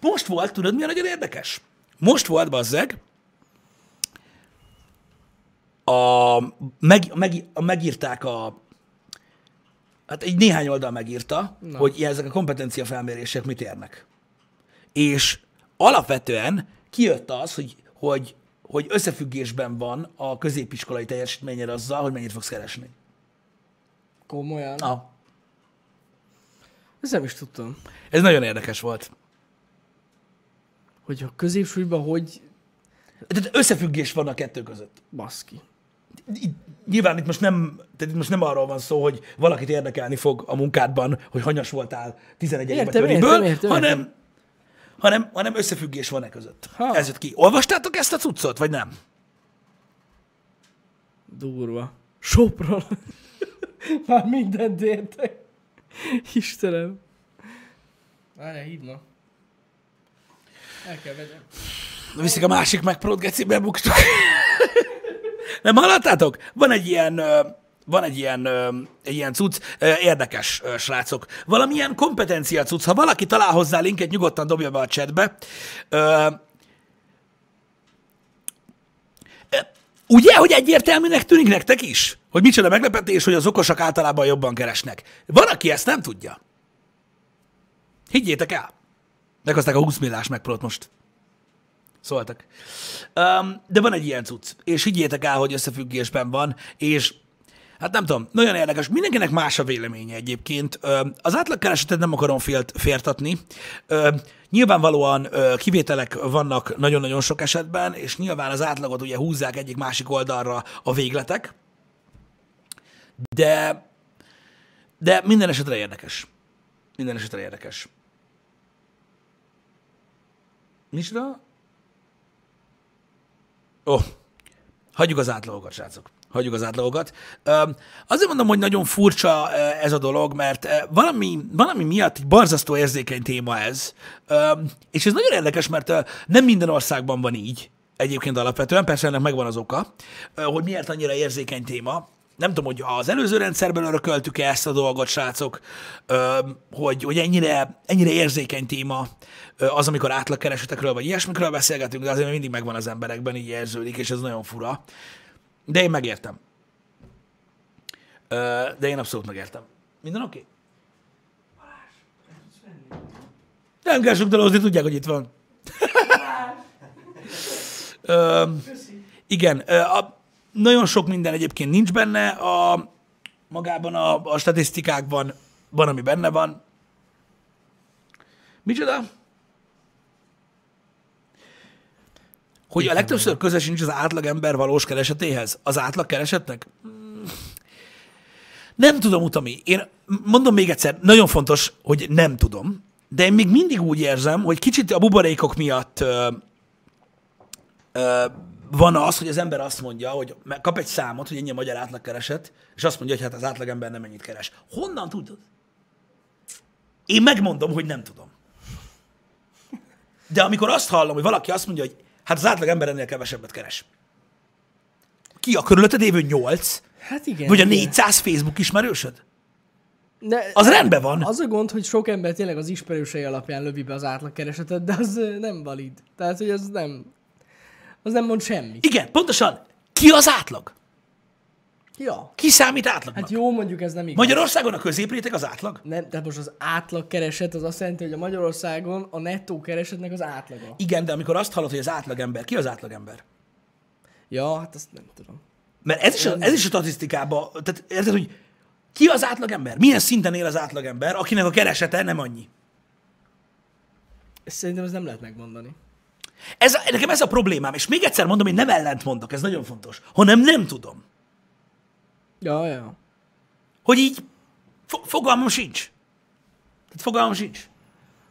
Most volt, tudod, mi a nagyon érdekes? Most volt, bazzeg, a, meg, meg, a, megírták a, hát egy néhány oldal megírta, Na. Hogy ezek a kompetencia felmérések mit érnek. És alapvetően kijött az, hogy, hogy, hogy összefüggésben van a középiskolai teljesítményed azzal, hogy mennyit fogsz keresni. Komolyan. Na, Ezt nem is tudtam. ez nagyon érdekes volt. Hogy a középsúlyban hogy Tehát összefüggés van a kettő között. baszki. Itt- Nyilván itt most nem, tehát itt most nem arról van szó, hogy valakit érdekelni fog a munkádban, hogy hanyas voltál 11 Értem, értem, értem, töréből, értem, hanem, értem. hanem, hanem összefüggés van e között. Ha. Ez jött ki. Olvastátok ezt a cuccot, vagy nem? Durva. Sopron. Már mindent értek. Istenem. Várjál, hívna. El kell vegyem. Viszik a másik megprót, geci, bebuktuk. nem hallottátok? Van egy ilyen, van egy ilyen, egy ilyen cucc, érdekes, srácok. Valamilyen kompetencia cucc. Ha valaki talál hozzá linket, nyugodtan dobja be a chatbe. Ugye, hogy egyértelműnek tűnik nektek is? Hogy micsoda meglepetés, hogy az okosak általában jobban keresnek. Van, aki ezt nem tudja. Higgyétek el. Meghozták a 20 millás megprót most. Szóltak. Um, de van egy ilyen cucc, és higgyétek el, hogy összefüggésben van, és hát nem tudom, nagyon érdekes. Mindenkinek más a véleménye egyébként. Az átlagkeresetet nem akarom félt, fértatni. Nyilvánvalóan kivételek vannak nagyon-nagyon sok esetben, és nyilván az átlagot ugye húzzák egyik másik oldalra a végletek, de, de minden esetre érdekes. Minden esetre érdekes. Micsoda? Ó, oh, hagyjuk az átlagokat, srácok. Hagyjuk az átlagokat. Azért mondom, hogy nagyon furcsa ez a dolog, mert valami, valami miatt egy barzasztó érzékeny téma ez. És ez nagyon érdekes, mert nem minden országban van így. Egyébként alapvetően, persze ennek megvan az oka, hogy miért annyira érzékeny téma. Nem tudom, hogy az előző rendszerben örököltük-e ezt a dolgot, srácok, hogy, hogy ennyire, ennyire érzékeny téma az, amikor átlagkeresetekről vagy ilyesmikről beszélgetünk, de azért mindig megvan az emberekben, így érződik, és ez nagyon fura. De én megértem. De én abszolút megértem. Minden oké? Okay? Nem kell sugdalózni, tudják, hogy itt van. Ö, igen, a, nagyon sok minden egyébként nincs benne a magában a, a statisztikákban, van, ami benne van. Micsoda? hogy a legtöbbször köze sincs az átlagember valós keresetéhez, az átlag keresetnek? Hmm. Nem tudom, Utami. Én mondom még egyszer, nagyon fontos, hogy nem tudom, de én még mindig úgy érzem, hogy kicsit a buborékok miatt ö, ö, van az, hogy az ember azt mondja, hogy kap egy számot, hogy ennyi a magyar átlagkereset, és azt mondja, hogy hát az átlagember nem ennyit keres. Honnan tudod? Én megmondom, hogy nem tudom. De amikor azt hallom, hogy valaki azt mondja, hogy hát az átlagember ennél kevesebbet keres. Ki a körülötted évő 8? Hát igen. Vagy a igen. 400 Facebook ismerősöd? De Az rendben van. az a gond, hogy sok ember tényleg az ismerősei alapján lövi be az átlagkeresetet, de az nem valid. Tehát, hogy az nem... Az nem mond semmit. Igen, pontosan. Ki az átlag? Ja. Ki számít átlagnak? Hát jó, mondjuk ez nem igaz. Magyarországon a középréteg az átlag? Nem, tehát most az átlagkereset az azt jelenti, hogy a Magyarországon a nettó keresetnek az átlaga. Igen, de amikor azt hallod, hogy az átlagember, ki az átlagember? Ja, hát azt nem tudom. Mert ez is a, ez is a statisztikában, tehát érted, hogy ki az átlagember? Milyen szinten él az átlagember, akinek a keresete nem annyi? Szerintem ez nem lehet megmondani. Ez, nekem ez a problémám, és még egyszer mondom, én nem ellent mondok, ez nagyon fontos, hanem nem tudom. Ja, ja. Hogy így fo- fogalmam sincs. Tehát fogalmam sincs.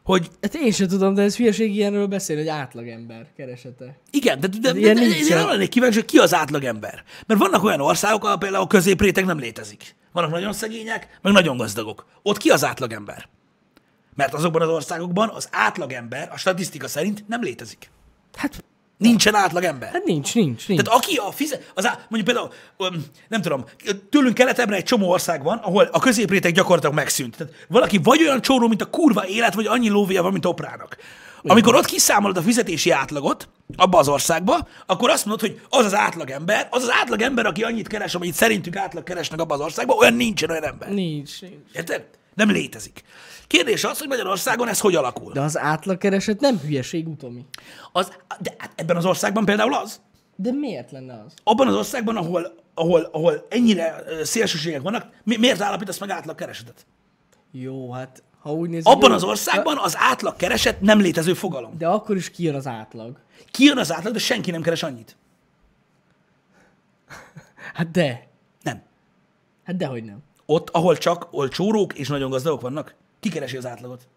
Hogy Hát én sem tudom, de ez hülyeség ilyenről beszélni, hogy átlagember keresete. igen, de, de, de, ilyen de én arra lennék kíváncsi, hogy ki az átlagember. Mert vannak olyan országok, ahol például a középréteg nem létezik. Vannak nagyon szegények, meg nagyon gazdagok. Ott ki az átlagember? Mert azokban az országokban az átlagember a statisztika szerint nem létezik. Hát, Nincsen átlagember. hát nincs, nincs, nincs. Tehát aki a fizet, az á, mondjuk például, öm, nem tudom, tőlünk keletebbre egy csomó ország van, ahol a középréteg gyakorlatilag megszűnt. Tehát valaki vagy olyan csóró, mint a kurva élet, vagy annyi lóvéja van, mint oprának. Amikor ott kiszámolod a fizetési átlagot abba az országba, akkor azt mondod, hogy az az átlagember, az az átlagember, aki annyit keres, amennyit szerintünk átlag keresnek abba az országba, olyan nincsen olyan ember. Nincs, nincs. Érted? Nem létezik. Kérdés az, hogy Magyarországon ez hogy alakul. De az átlagkereset nem hülyeség utomi. Az, de hát ebben az országban például az, De miért lenne az? abban az országban, ahol, ahol, ahol ennyire szélsőségek vannak, mi, miért állapítasz meg átlag keresetet? Jó, hát ha úgy nézzük... Abban jó, az országban az átlag kereset nem létező fogalom. De akkor is kijön az átlag. Kijön az átlag, de senki nem keres annyit. Hát de. Nem. Hát dehogy nem. Ott, ahol csak ahol csórók és nagyon gazdagok vannak, ki keresi az átlagot?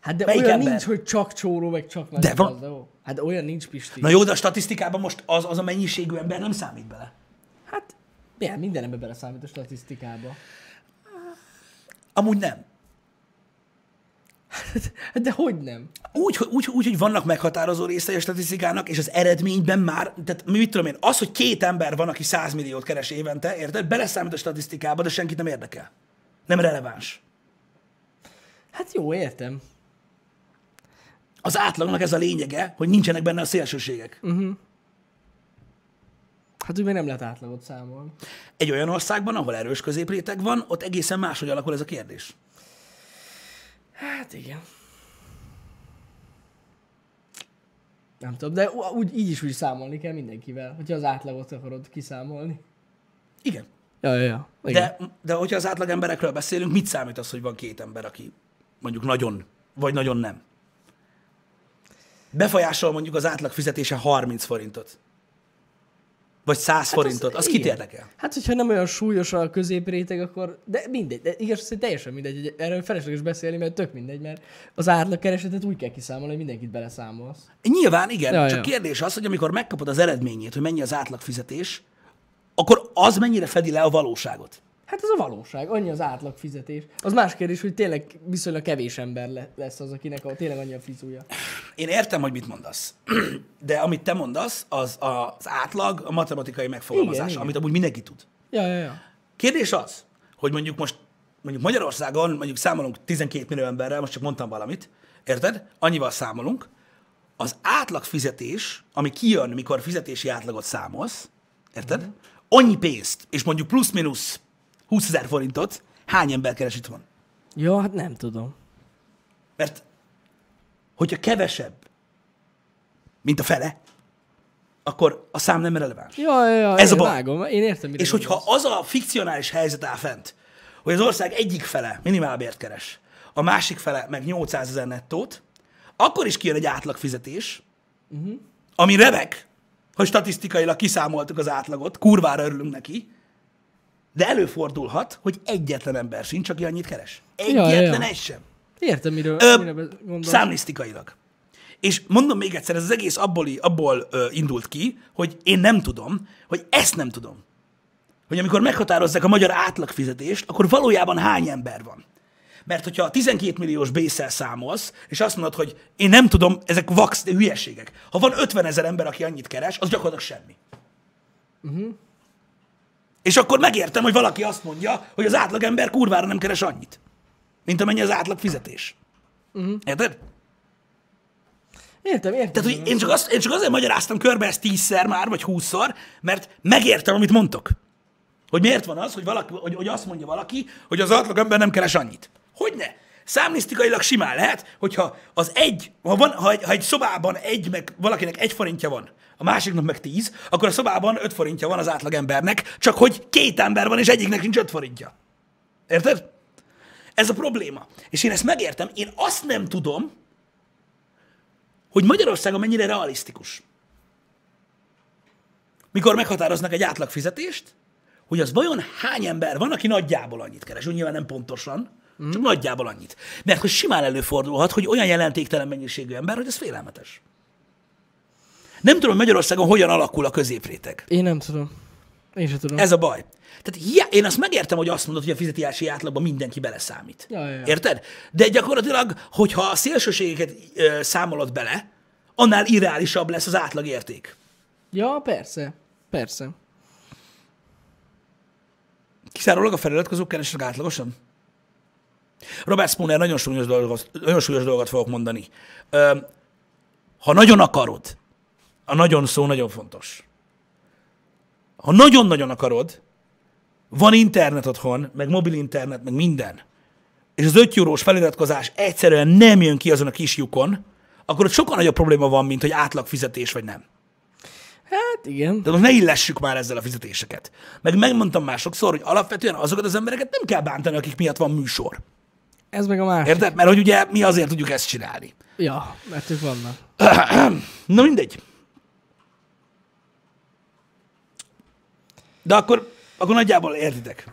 Hát de Melyik olyan ember? nincs, hogy csak csóró, meg csak nagy De van. gazdagok. Hát olyan nincs, Pisti. Na jó, de a statisztikában most az, az a mennyiségű ember nem számít bele. Hát, milyen, minden ember beleszámít a statisztikába. Amúgy nem. De hogy nem? Úgy, úgy, úgy, hogy vannak meghatározó részei a statisztikának, és az eredményben már, tehát mit tudom én, az, hogy két ember van, aki 100 milliót keres évente, érted? Beleszámít a statisztikába, de senkit nem érdekel. Nem releváns. Hát jó, értem. Az átlagnak ez a lényege, hogy nincsenek benne a szélsőségek. Hát úgy meg nem lehet átlagot számolni. Egy olyan országban, ahol erős középréteg van, ott egészen máshogy alakul ez a kérdés. Hát igen. Nem tudom, de úgy, így is úgy számolni kell mindenkivel, hogyha az átlagot akarod kiszámolni. Igen. Ja, ja, ja. Igen. De, de hogyha az átlag emberekről beszélünk, mit számít az, hogy van két ember, aki mondjuk nagyon, vagy nagyon nem? Befolyásol mondjuk az átlag fizetése 30 forintot. Vagy 100 forintot. Az kit igen. érdekel? Hát, hogyha nem olyan súlyos a középréteg, akkor... De mindegy, de igaz, hogy teljesen mindegy, erről felesleges beszélni, mert tök mindegy, mert az átlag úgy kell kiszámolni, hogy mindenkit beleszámolsz. Nyilván igen, Ja, csak ja. kérdés az, hogy amikor megkapod az eredményét, hogy mennyi az átlag fizetés, akkor az mennyire fedi le a valóságot. Hát ez a valóság, annyi az átlag fizetés. Az más kérdés, hogy tényleg viszonylag kevés ember le- lesz az, akinek a, tényleg annyi a fizúja. Én értem, hogy mit mondasz, de amit te mondasz, az az átlag, a matematikai megfogalmazás, Igen, igen. amit amúgy mindenki tud. Ja, ja, ja. Kérdés az, hogy mondjuk most mondjuk Magyarországon mondjuk számolunk 12 millió emberrel, most csak mondtam valamit, érted? Annyival számolunk. Az átlag fizetés, ami kijön, mikor fizetési átlagot számolsz, érted? Mhm. Annyi pénzt, és mondjuk plusz-minusz 20 ezer forintot, hány ember keres itt van? Ja, hát nem tudom. Mert hogyha kevesebb, mint a fele, akkor a szám nem releváns. Ja, ja, ja, Ez a én baj. vágom. Én értem, És hogyha gondolsz. az a fikcionális helyzet áll fent, hogy az ország egyik fele minimálbért keres, a másik fele meg 800 ezer nettót, akkor is kijön egy átlag fizetés, uh-huh. ami remek, hogy statisztikailag kiszámoltuk az átlagot, kurvára örülünk neki, de előfordulhat, hogy egyetlen ember sincs, aki annyit keres. ja, Egyetlen ja. egy sem. Értem, miről, Ö, mire be- gondolsz. Számlisztikailag. És mondom még egyszer, ez az egész abból, abból ö, indult ki, hogy én nem tudom, hogy ezt nem tudom. Hogy amikor meghatározzák a magyar átlagfizetést, akkor valójában hány ember van. Mert hogyha 12 milliós bészel számolsz, és azt mondod, hogy én nem tudom, ezek vax hülyeségek. Ha van 50 ezer ember, aki annyit keres, az gyakorlatilag semmi. Uh-huh. És akkor megértem, hogy valaki azt mondja, hogy az átlagember kurvára nem keres annyit, mint amennyi az átlag fizetés. Uh-huh. Érted? Értem, értem. Tehát, hogy én csak, azt, én csak azért magyaráztam körbe ezt tízszer már, vagy húszszor, mert megértem, amit mondtok. Hogy miért van az, hogy, valaki, hogy, hogy azt mondja valaki, hogy az átlagember nem keres annyit. Hogyne? Számlisztikailag simán lehet, hogyha az egy, ha, van, ha, egy, ha egy szobában egy, meg valakinek egy forintja van, a másiknak meg tíz, akkor a szobában öt forintja van az átlagembernek, csak hogy két ember van, és egyiknek nincs öt forintja. Érted? Ez a probléma. És én ezt megértem, én azt nem tudom, hogy Magyarországon mennyire realisztikus. Mikor meghatároznak egy átlagfizetést, hogy az vajon hány ember van, aki nagyjából annyit keres. Úgy nyilván nem pontosan, mm. csak nagyjából annyit. Mert hogy simán előfordulhat, hogy olyan jelentéktelen mennyiségű ember, hogy ez félelmetes. Nem tudom, hogy Magyarországon hogyan alakul a középréteg. Én nem tudom. Én sem tudom. Ez a baj. Tehát hiá, én azt megértem, hogy azt mondod, hogy a fizetési átlagban mindenki beleszámít. Ja, ja, ja. Érted? De gyakorlatilag, hogyha a szélsőségeket ö, számolod bele, annál irreálisabb lesz az átlagérték. Ja, persze. Persze. Kizárólag a feliratkozók keresnek átlagosan? Robert Spooner nagyon súlyos dolgot, nagyon súlyos dolgot fogok mondani. Ö, ha nagyon akarod, a nagyon szó nagyon fontos. Ha nagyon-nagyon akarod, van internet otthon, meg mobil internet, meg minden, és az 5 eurós feliratkozás egyszerűen nem jön ki azon a kis lyukon, akkor ott sokkal nagyobb probléma van, mint hogy átlag fizetés vagy nem. Hát igen. De most ne illessük már ezzel a fizetéseket. Meg megmondtam már sokszor, hogy alapvetően azokat az embereket nem kell bántani, akik miatt van műsor. Ez meg a másik. Érted? Mert hogy ugye mi azért tudjuk ezt csinálni. Ja, mert ők vannak. Na mindegy. De akkor, akkor nagyjából értitek.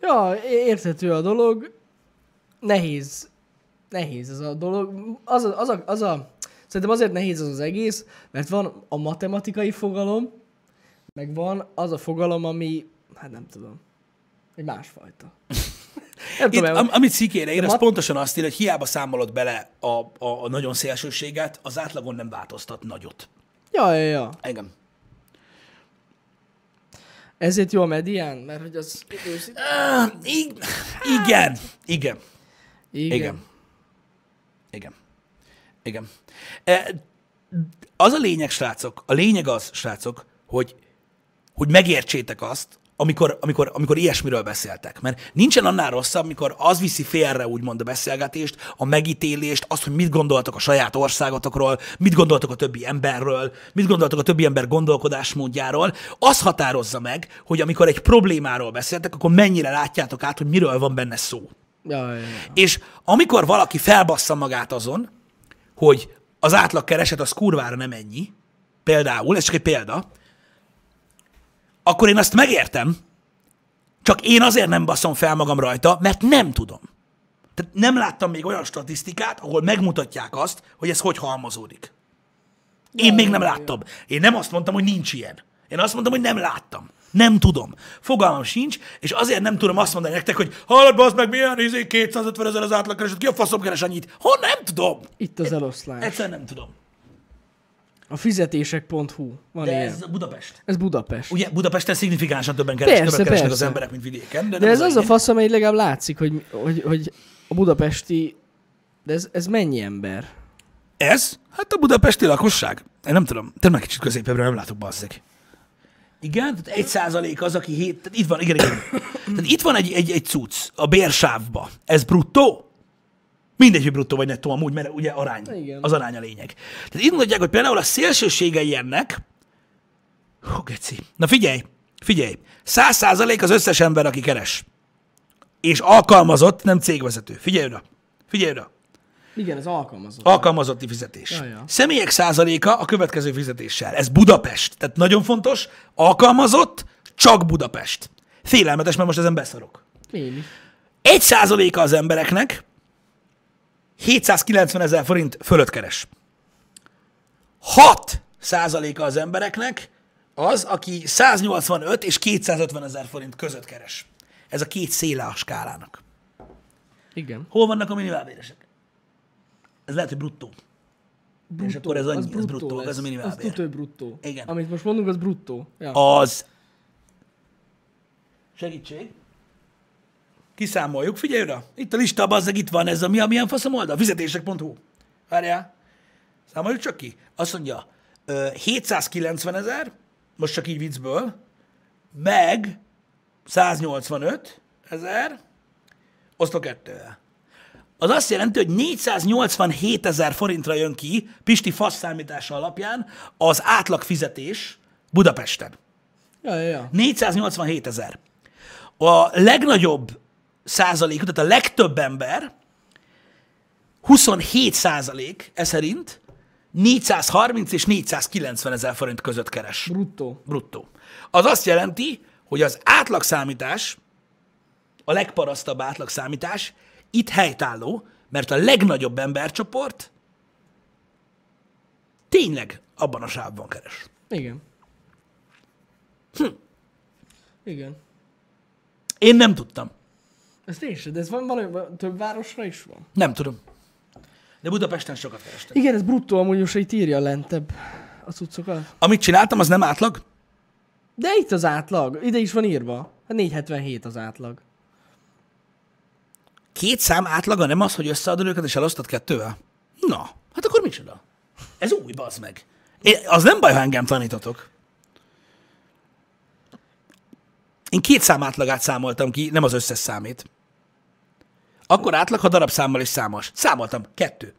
Ja, érthető a dolog. Nehéz. Nehéz ez a dolog. Az a, az a, az a, szerintem azért nehéz az az egész, mert van a matematikai fogalom, meg van az a fogalom, ami, hát nem tudom, egy másfajta. nem Itt, tudom, am, amit szikére ír, az mat- pontosan azt ír, hogy hiába számolod bele a, a, a nagyon szélsőséget, az átlagon nem változtat nagyot. ja, ja, ja. Engem. Ezért jó a medián, mert hogy az. Uh, igen. Igen. Igen. Igen. Igen. Igen. Igen. E, Az a lényeg, srácok, a lényeg az, srácok, hogy, hogy megértsétek azt, amikor, amikor, amikor ilyesmiről beszéltek. Mert nincsen annál rosszabb, amikor az viszi félre úgymond a beszélgetést, a megítélést, azt, hogy mit gondoltok a saját országotokról, mit gondoltok a többi emberről, mit gondoltok a többi ember gondolkodásmódjáról, az határozza meg, hogy amikor egy problémáról beszéltek, akkor mennyire látjátok át, hogy miről van benne szó. Ja, ja, ja. És amikor valaki felbassza magát azon, hogy az átlag kereset az kurvára nem ennyi, például, ez csak egy példa, akkor én azt megértem, csak én azért nem baszom fel magam rajta, mert nem tudom. Tehát nem láttam még olyan statisztikát, ahol megmutatják azt, hogy ez hogy halmozódik. Én még nem láttam. Én nem azt mondtam, hogy nincs ilyen. Én azt mondtam, hogy nem láttam. Nem tudom. Fogalmam sincs, és azért nem tudom azt mondani nektek, hogy hallod, bazd meg, milyen izé 250 ezer az átlagkereset, ki a faszom keres annyit? Hol nem tudom. Itt az eloszlás. Egyszerűen nem tudom. A fizetések.hu. Van De ilyen. ez Budapest. Ez Budapest. Ugye Budapesten szignifikánsan többen keres, Persze, keresnek az persze. emberek, mint vidéken. De, De ez az a lényeg. fasz, amely legalább látszik, hogy, hogy, hogy a budapesti... De ez, ez mennyi ember? Ez? Hát a budapesti lakosság. Én nem tudom. Te meg kicsit középebbre nem látok, bazzeg. Igen, tehát egy százalék az, aki hét... Tehát itt van, igen, igen. Tehát itt van egy, egy, egy cucc a bérsávba. Ez bruttó? Mindegy, hogy bruttó vagy nettó amúgy, mert ugye arány. Igen. Az arány a lényeg. Tehát itt mondják, hogy például a szélsőségei ennek... Hú, geci. Na figyelj, figyelj. Száz százalék az összes ember, aki keres. és alkalmazott, nem cégvezető. Figyelj oda! Figyelj oda! Igen, ez alkalmazott. Alkalmazotti fizetés. Ja, ja. Személyek százaléka a következő fizetéssel. Ez Budapest. Tehát nagyon fontos. Alkalmazott, csak Budapest. Félelmetes, mert most ezen beszarok. Némi. Egy százaléka az embereknek 790 ezer forint fölött keres. 6 százaléka az embereknek az, aki 185 és 250 ezer forint között keres. Ez a két széle a skálának. Igen. Hol vannak a minimálbéresek? Ez lehet, hogy bruttó. És akkor ez annyi, az ez bruttó, lesz. ez a Az minimálbér. tudja, hogy bruttó. Igen. Amit most mondunk, az bruttó. Ja. Az segítség. Kiszámoljuk, figyelj oda. Itt a lista, bazzeg, itt van ez a mi, a milyen faszom oldal? Fizetések.hu. Várjál. Számoljuk csak ki. Azt mondja, ö, 790 ezer, most csak így viccből, meg 185 ezer, osztok kettővel. Az azt jelenti, hogy 487 ezer forintra jön ki Pisti fasz számítása alapján az átlag fizetés Budapesten. ja, ja, ja. 487 ezer. A legnagyobb százalék, tehát a legtöbb ember, 27 százalék, ez szerint 430 és 490 ezer forint között keres. Bruttó. Bruttó. Az azt jelenti, hogy az átlagszámítás, a legparasztabb átlagszámítás itt helytálló, mert a legnagyobb embercsoport tényleg abban a sávban keres. Igen. Hm. Igen. Én nem tudtam. Én sem, de ez van valami, több városra is van. Nem tudom. De Budapesten sokat kerestem. Igen, ez bruttó, amúgy most itt írja lentebb a cuccokat. Amit csináltam, az nem átlag? De itt az átlag. Ide is van írva. A 477 az átlag. Két szám átlaga nem az, hogy összeadod őket és elosztod kettővel? Na, hát akkor micsoda? Ez új, bazd meg. Én, az nem baj, ha engem tanítotok. Én két szám átlagát számoltam ki, nem az összes számét. Akkor átlag, ha darabszámmal is számos. Számoltam. Kettő.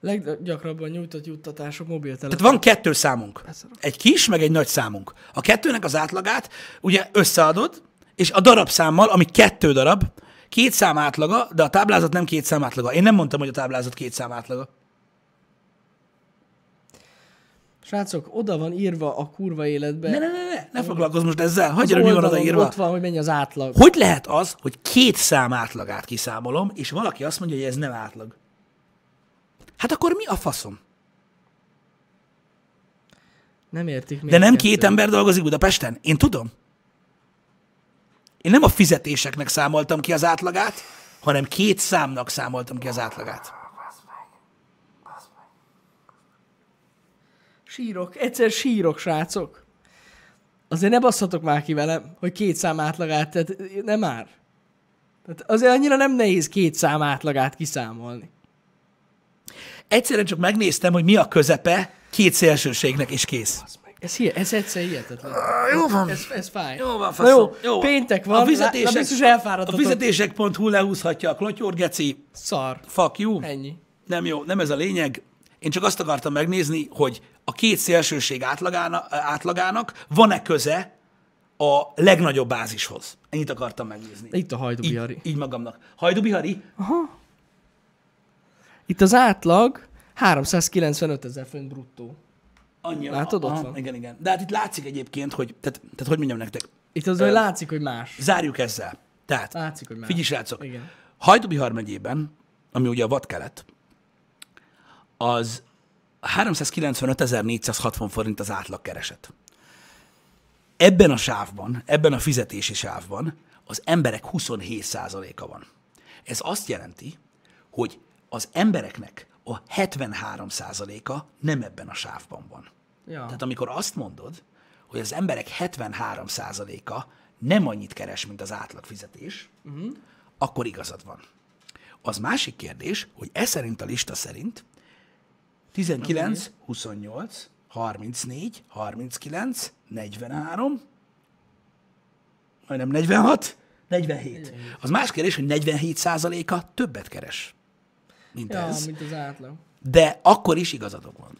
Leggyakrabban nyújtott juttatások mobiltelefon. Tehát van kettő számunk. Egy kis, meg egy nagy számunk. A kettőnek az átlagát ugye összeadod, és a darabszámmal, ami kettő darab, két szám átlaga, de a táblázat nem két szám átlaga. Én nem mondtam, hogy a táblázat két szám átlaga. Srácok, oda van írva a kurva életbe. Ne, ne, ne, ne, ne foglalkozz most ezzel. Hagyj mi van oldalon odaírva. Ott van, hogy mennyi az átlag. Hogy lehet az, hogy két szám átlagát kiszámolom, és valaki azt mondja, hogy ez nem átlag? Hát akkor mi a faszom? Nem értik. De nem két ember dolgozik Budapesten? Én tudom. Én nem a fizetéseknek számoltam ki az átlagát, hanem két számnak számoltam ki az átlagát. Sírok. Egyszer sírok, srácok. Azért ne basszatok már ki velem, hogy két szám átlagát, tehát nem már. Tehát azért annyira nem nehéz két szám átlagát kiszámolni. Egyszerűen csak megnéztem, hogy mi a közepe két szélsőségnek, és kész. Ez, hihe, ez egyszer hihetetlen. Jó van. Ez, ez fáj. Jó van, Na faszom. jó, péntek van, A fizetések, lá- biztos a elfáradtatok. fizetések.hu lehúzhatja a klotyor, geci. Szar. Fuck you. Ennyi. Nem jó, nem ez a lényeg. Én csak azt akartam megnézni, hogy a két szélsőség átlagának, átlagának van-e köze a legnagyobb bázishoz. Ennyit akartam megnézni. Itt a Hajdu Így, így magamnak. Hajdu Bihari? Itt az átlag 395 ezer főn bruttó. Annyi. Látod, ott Aha, van. Igen, igen. De hát itt látszik egyébként, hogy, tehát, tehát hogy mondjam nektek, Itt az, hogy látszik, hogy más. zárjuk ezzel. Tehát, Látszik, hogy más. figyelj srácok, Igen. Hajdubihar megyében, ami ugye a vadkelet, az 395.460 forint az átlagkereset. Ebben a sávban, ebben a fizetési sávban az emberek 27%-a van. Ez azt jelenti, hogy az embereknek a 73%-a nem ebben a sávban van. Ja. Tehát amikor azt mondod, hogy az emberek 73%-a nem annyit keres, mint az átlagfizetés, uh-huh. akkor igazad van. Az másik kérdés, hogy ez szerint a lista szerint 19, 28, 34, 39, 43, majdnem 46, 47. Az más kérdés, hogy 47 százaléka többet keres, mint ja, ez. mint az átlag. De akkor is igazadok van.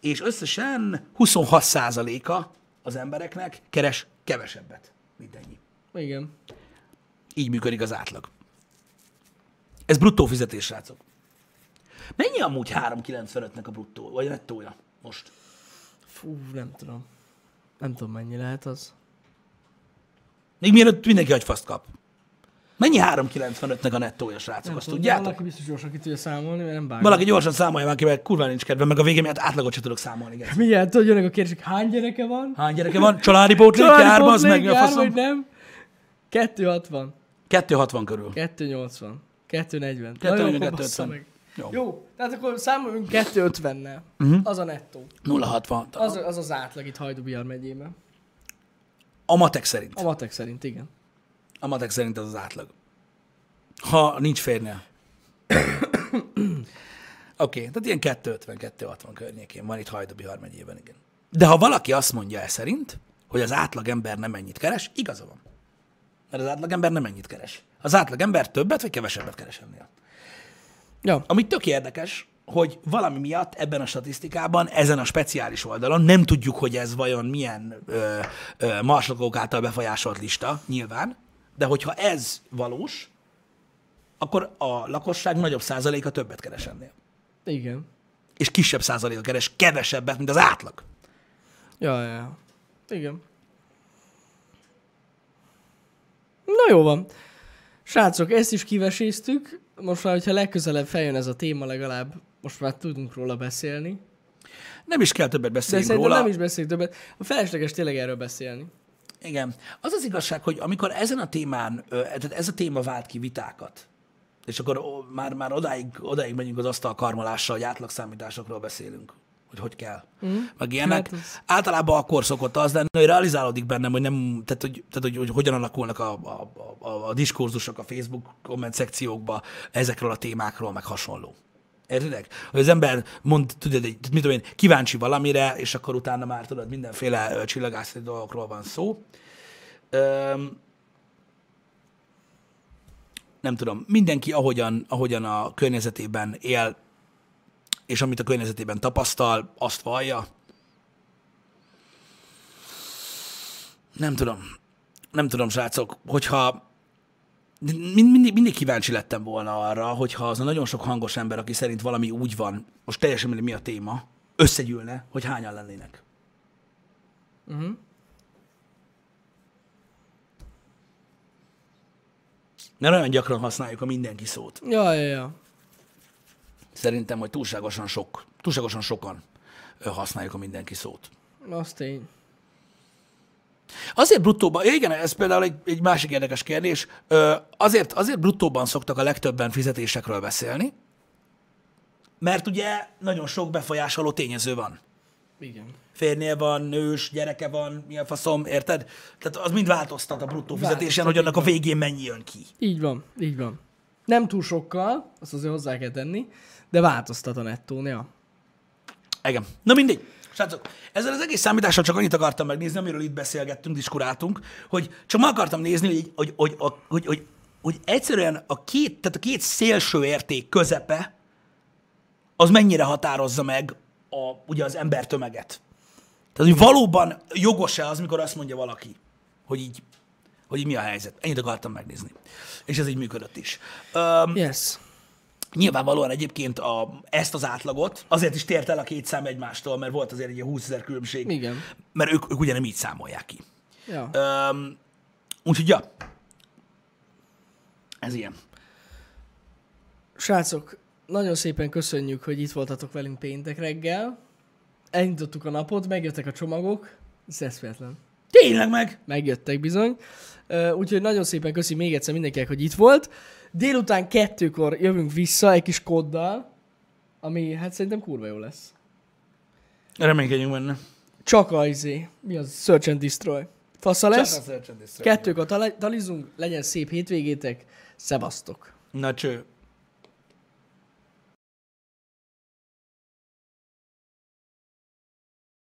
És összesen 26 százaléka az embereknek keres kevesebbet. mint ennyi. Igen. Így működik az átlag. Ez bruttó fizetés, srácok. Mennyi amúgy 3,95-nek a bruttó, vagy nettója most? Fú, nem tudom. Nem tudom, mennyi lehet az. Még mielőtt mindenki agyfaszt kap. Mennyi 3,95-nek a nettója, srácok? Nem Azt tudom, tudjátok? Valaki biztos gyorsan ki tudja számolni, mert nem vágom. Valaki gyorsan számolja már ki, mert kurva nincs kedve, meg a végén miatt átlagot sem tudok számolni. Geci. Mindjárt tudod, jönnek a kérdések, hány gyereke van? Hány gyereke van? Családi pótlék Családi jár, az meg a faszom? vagy nem? 260, 260 körül. 280, 240. 240, Na jó, akkor bassza 250. Jó. Jó, tehát akkor számoljunk 250-nel. Uh-huh. Az a nettó. 060. Az, az az átlag itt Hajdubihar megyében. A matek szerint. A matek szerint, igen. A matek szerint az az átlag. Ha nincs férnél. Oké, okay, tehát ilyen 250-260 környékén van itt Hajdubihar megyében, igen. De ha valaki azt mondja e szerint, hogy az átlagember nem ennyit keres, igaza van. Mert az átlagember nem ennyit keres. Az átlagember többet vagy kevesebbet keres ennél. Ja, Ami tök érdekes, hogy valami miatt ebben a statisztikában, ezen a speciális oldalon, nem tudjuk, hogy ez vajon milyen ö, ö, marslakók által befolyásolt lista, nyilván, de hogyha ez valós, akkor a lakosság nagyobb százaléka többet keres ennél. igen. És kisebb százaléka keres kevesebbet, mint az átlag. Ja, ja. Igen. Na jó van. Srácok, ezt is kiveséztük. Most már, hogyha legközelebb feljön ez a téma, legalább most már tudunk róla beszélni. Nem is kell többet beszélni róla. nem is beszélünk többet. A felesleges tényleg erről beszélni. Igen. Az az igazság, hogy amikor ezen a témán, tehát ez a téma vált ki vitákat, és akkor már, már odáig, odáig megyünk az asztal karmolással, hogy átlagszámításokról beszélünk, hogy hogy kell, mm. meg ilyenek. Hát az- Általában akkor szokott az lenni, hogy realizálódik bennem, hogy nem, tehát hogy, tehát, hogy, hogy hogyan alakulnak a, a, a, a diskurzusok a Facebook komment szekciókba ezekről a témákról, meg hasonló. Értedek? Hogy az ember mond, tudod, egy, mit tudom én, kíváncsi valamire, és akkor utána már tudod, mindenféle csillagászati dolgokról van szó. Öm, nem tudom, mindenki ahogyan, ahogyan a környezetében él, és amit a környezetében tapasztal, azt vallja. Nem tudom. Nem tudom, srácok, hogyha mind, mindig, mindig kíváncsi lettem volna arra, hogyha az a nagyon sok hangos ember, aki szerint valami úgy van, most teljesen mindegy, mi a téma, összegyűlne, hogy hányan lennének. Uh-huh. Mert olyan gyakran használjuk a mindenki szót. Ja, ja, ja. Szerintem, hogy túlságosan sok, túlságosan sokan használjuk a mindenki szót. Az tény. Azért bruttóban, ja igen, ez például egy, egy másik érdekes kérdés, ö, azért, azért bruttóban szoktak a legtöbben fizetésekről beszélni, mert ugye nagyon sok befolyásoló tényező van. Igen. Férnél van, nős, gyereke van, mi a faszom, érted? Tehát az mind változtat a bruttó fizetésen, hogy annak a végén mennyi jön ki. Így van, így van. Nem túl sokkal, azt azért hozzá kell tenni, de változtat a nettón, ja. Igen. Na mindegy. Srácok, ezzel az egész számítással csak annyit akartam megnézni, amiről itt beszélgettünk, diskuráltunk, hogy csak meg akartam nézni, hogy, hogy, hogy, hogy, hogy, hogy, hogy egyszerűen a két, tehát a két szélső érték közepe, az mennyire határozza meg a, ugye az ember tömeget. Tehát, hogy valóban jogos-e az, mikor azt mondja valaki, hogy így, hogy így mi a helyzet. Ennyit akartam megnézni. És ez így működött is. Um, Yes. Nyilvánvalóan egyébként a, ezt az átlagot azért is tért el a két szám egymástól, mert volt azért egy ilyen 20 ezer különbség. Igen. Mert ők, ők ugye nem így számolják ki. Ja. Öm, úgyhogy ja, ez ilyen. Srácok, nagyon szépen köszönjük, hogy itt voltatok velünk péntek reggel. Elindítottuk a napot, megjöttek a csomagok. Ez eszméletlen. Tényleg meg? Megjöttek bizony. Ö, Úgyhogy nagyon szépen köszi még egyszer mindenkinek, hogy itt volt. Délután kettőkor jövünk vissza egy kis koddal, ami hát szerintem kurva jó lesz. Reménykedjünk benne. Csak a izé, mi az? Search and Destroy. Fasza lesz. Kettőkor tali- talizunk, legyen szép hétvégétek. Szevasztok. Na cső.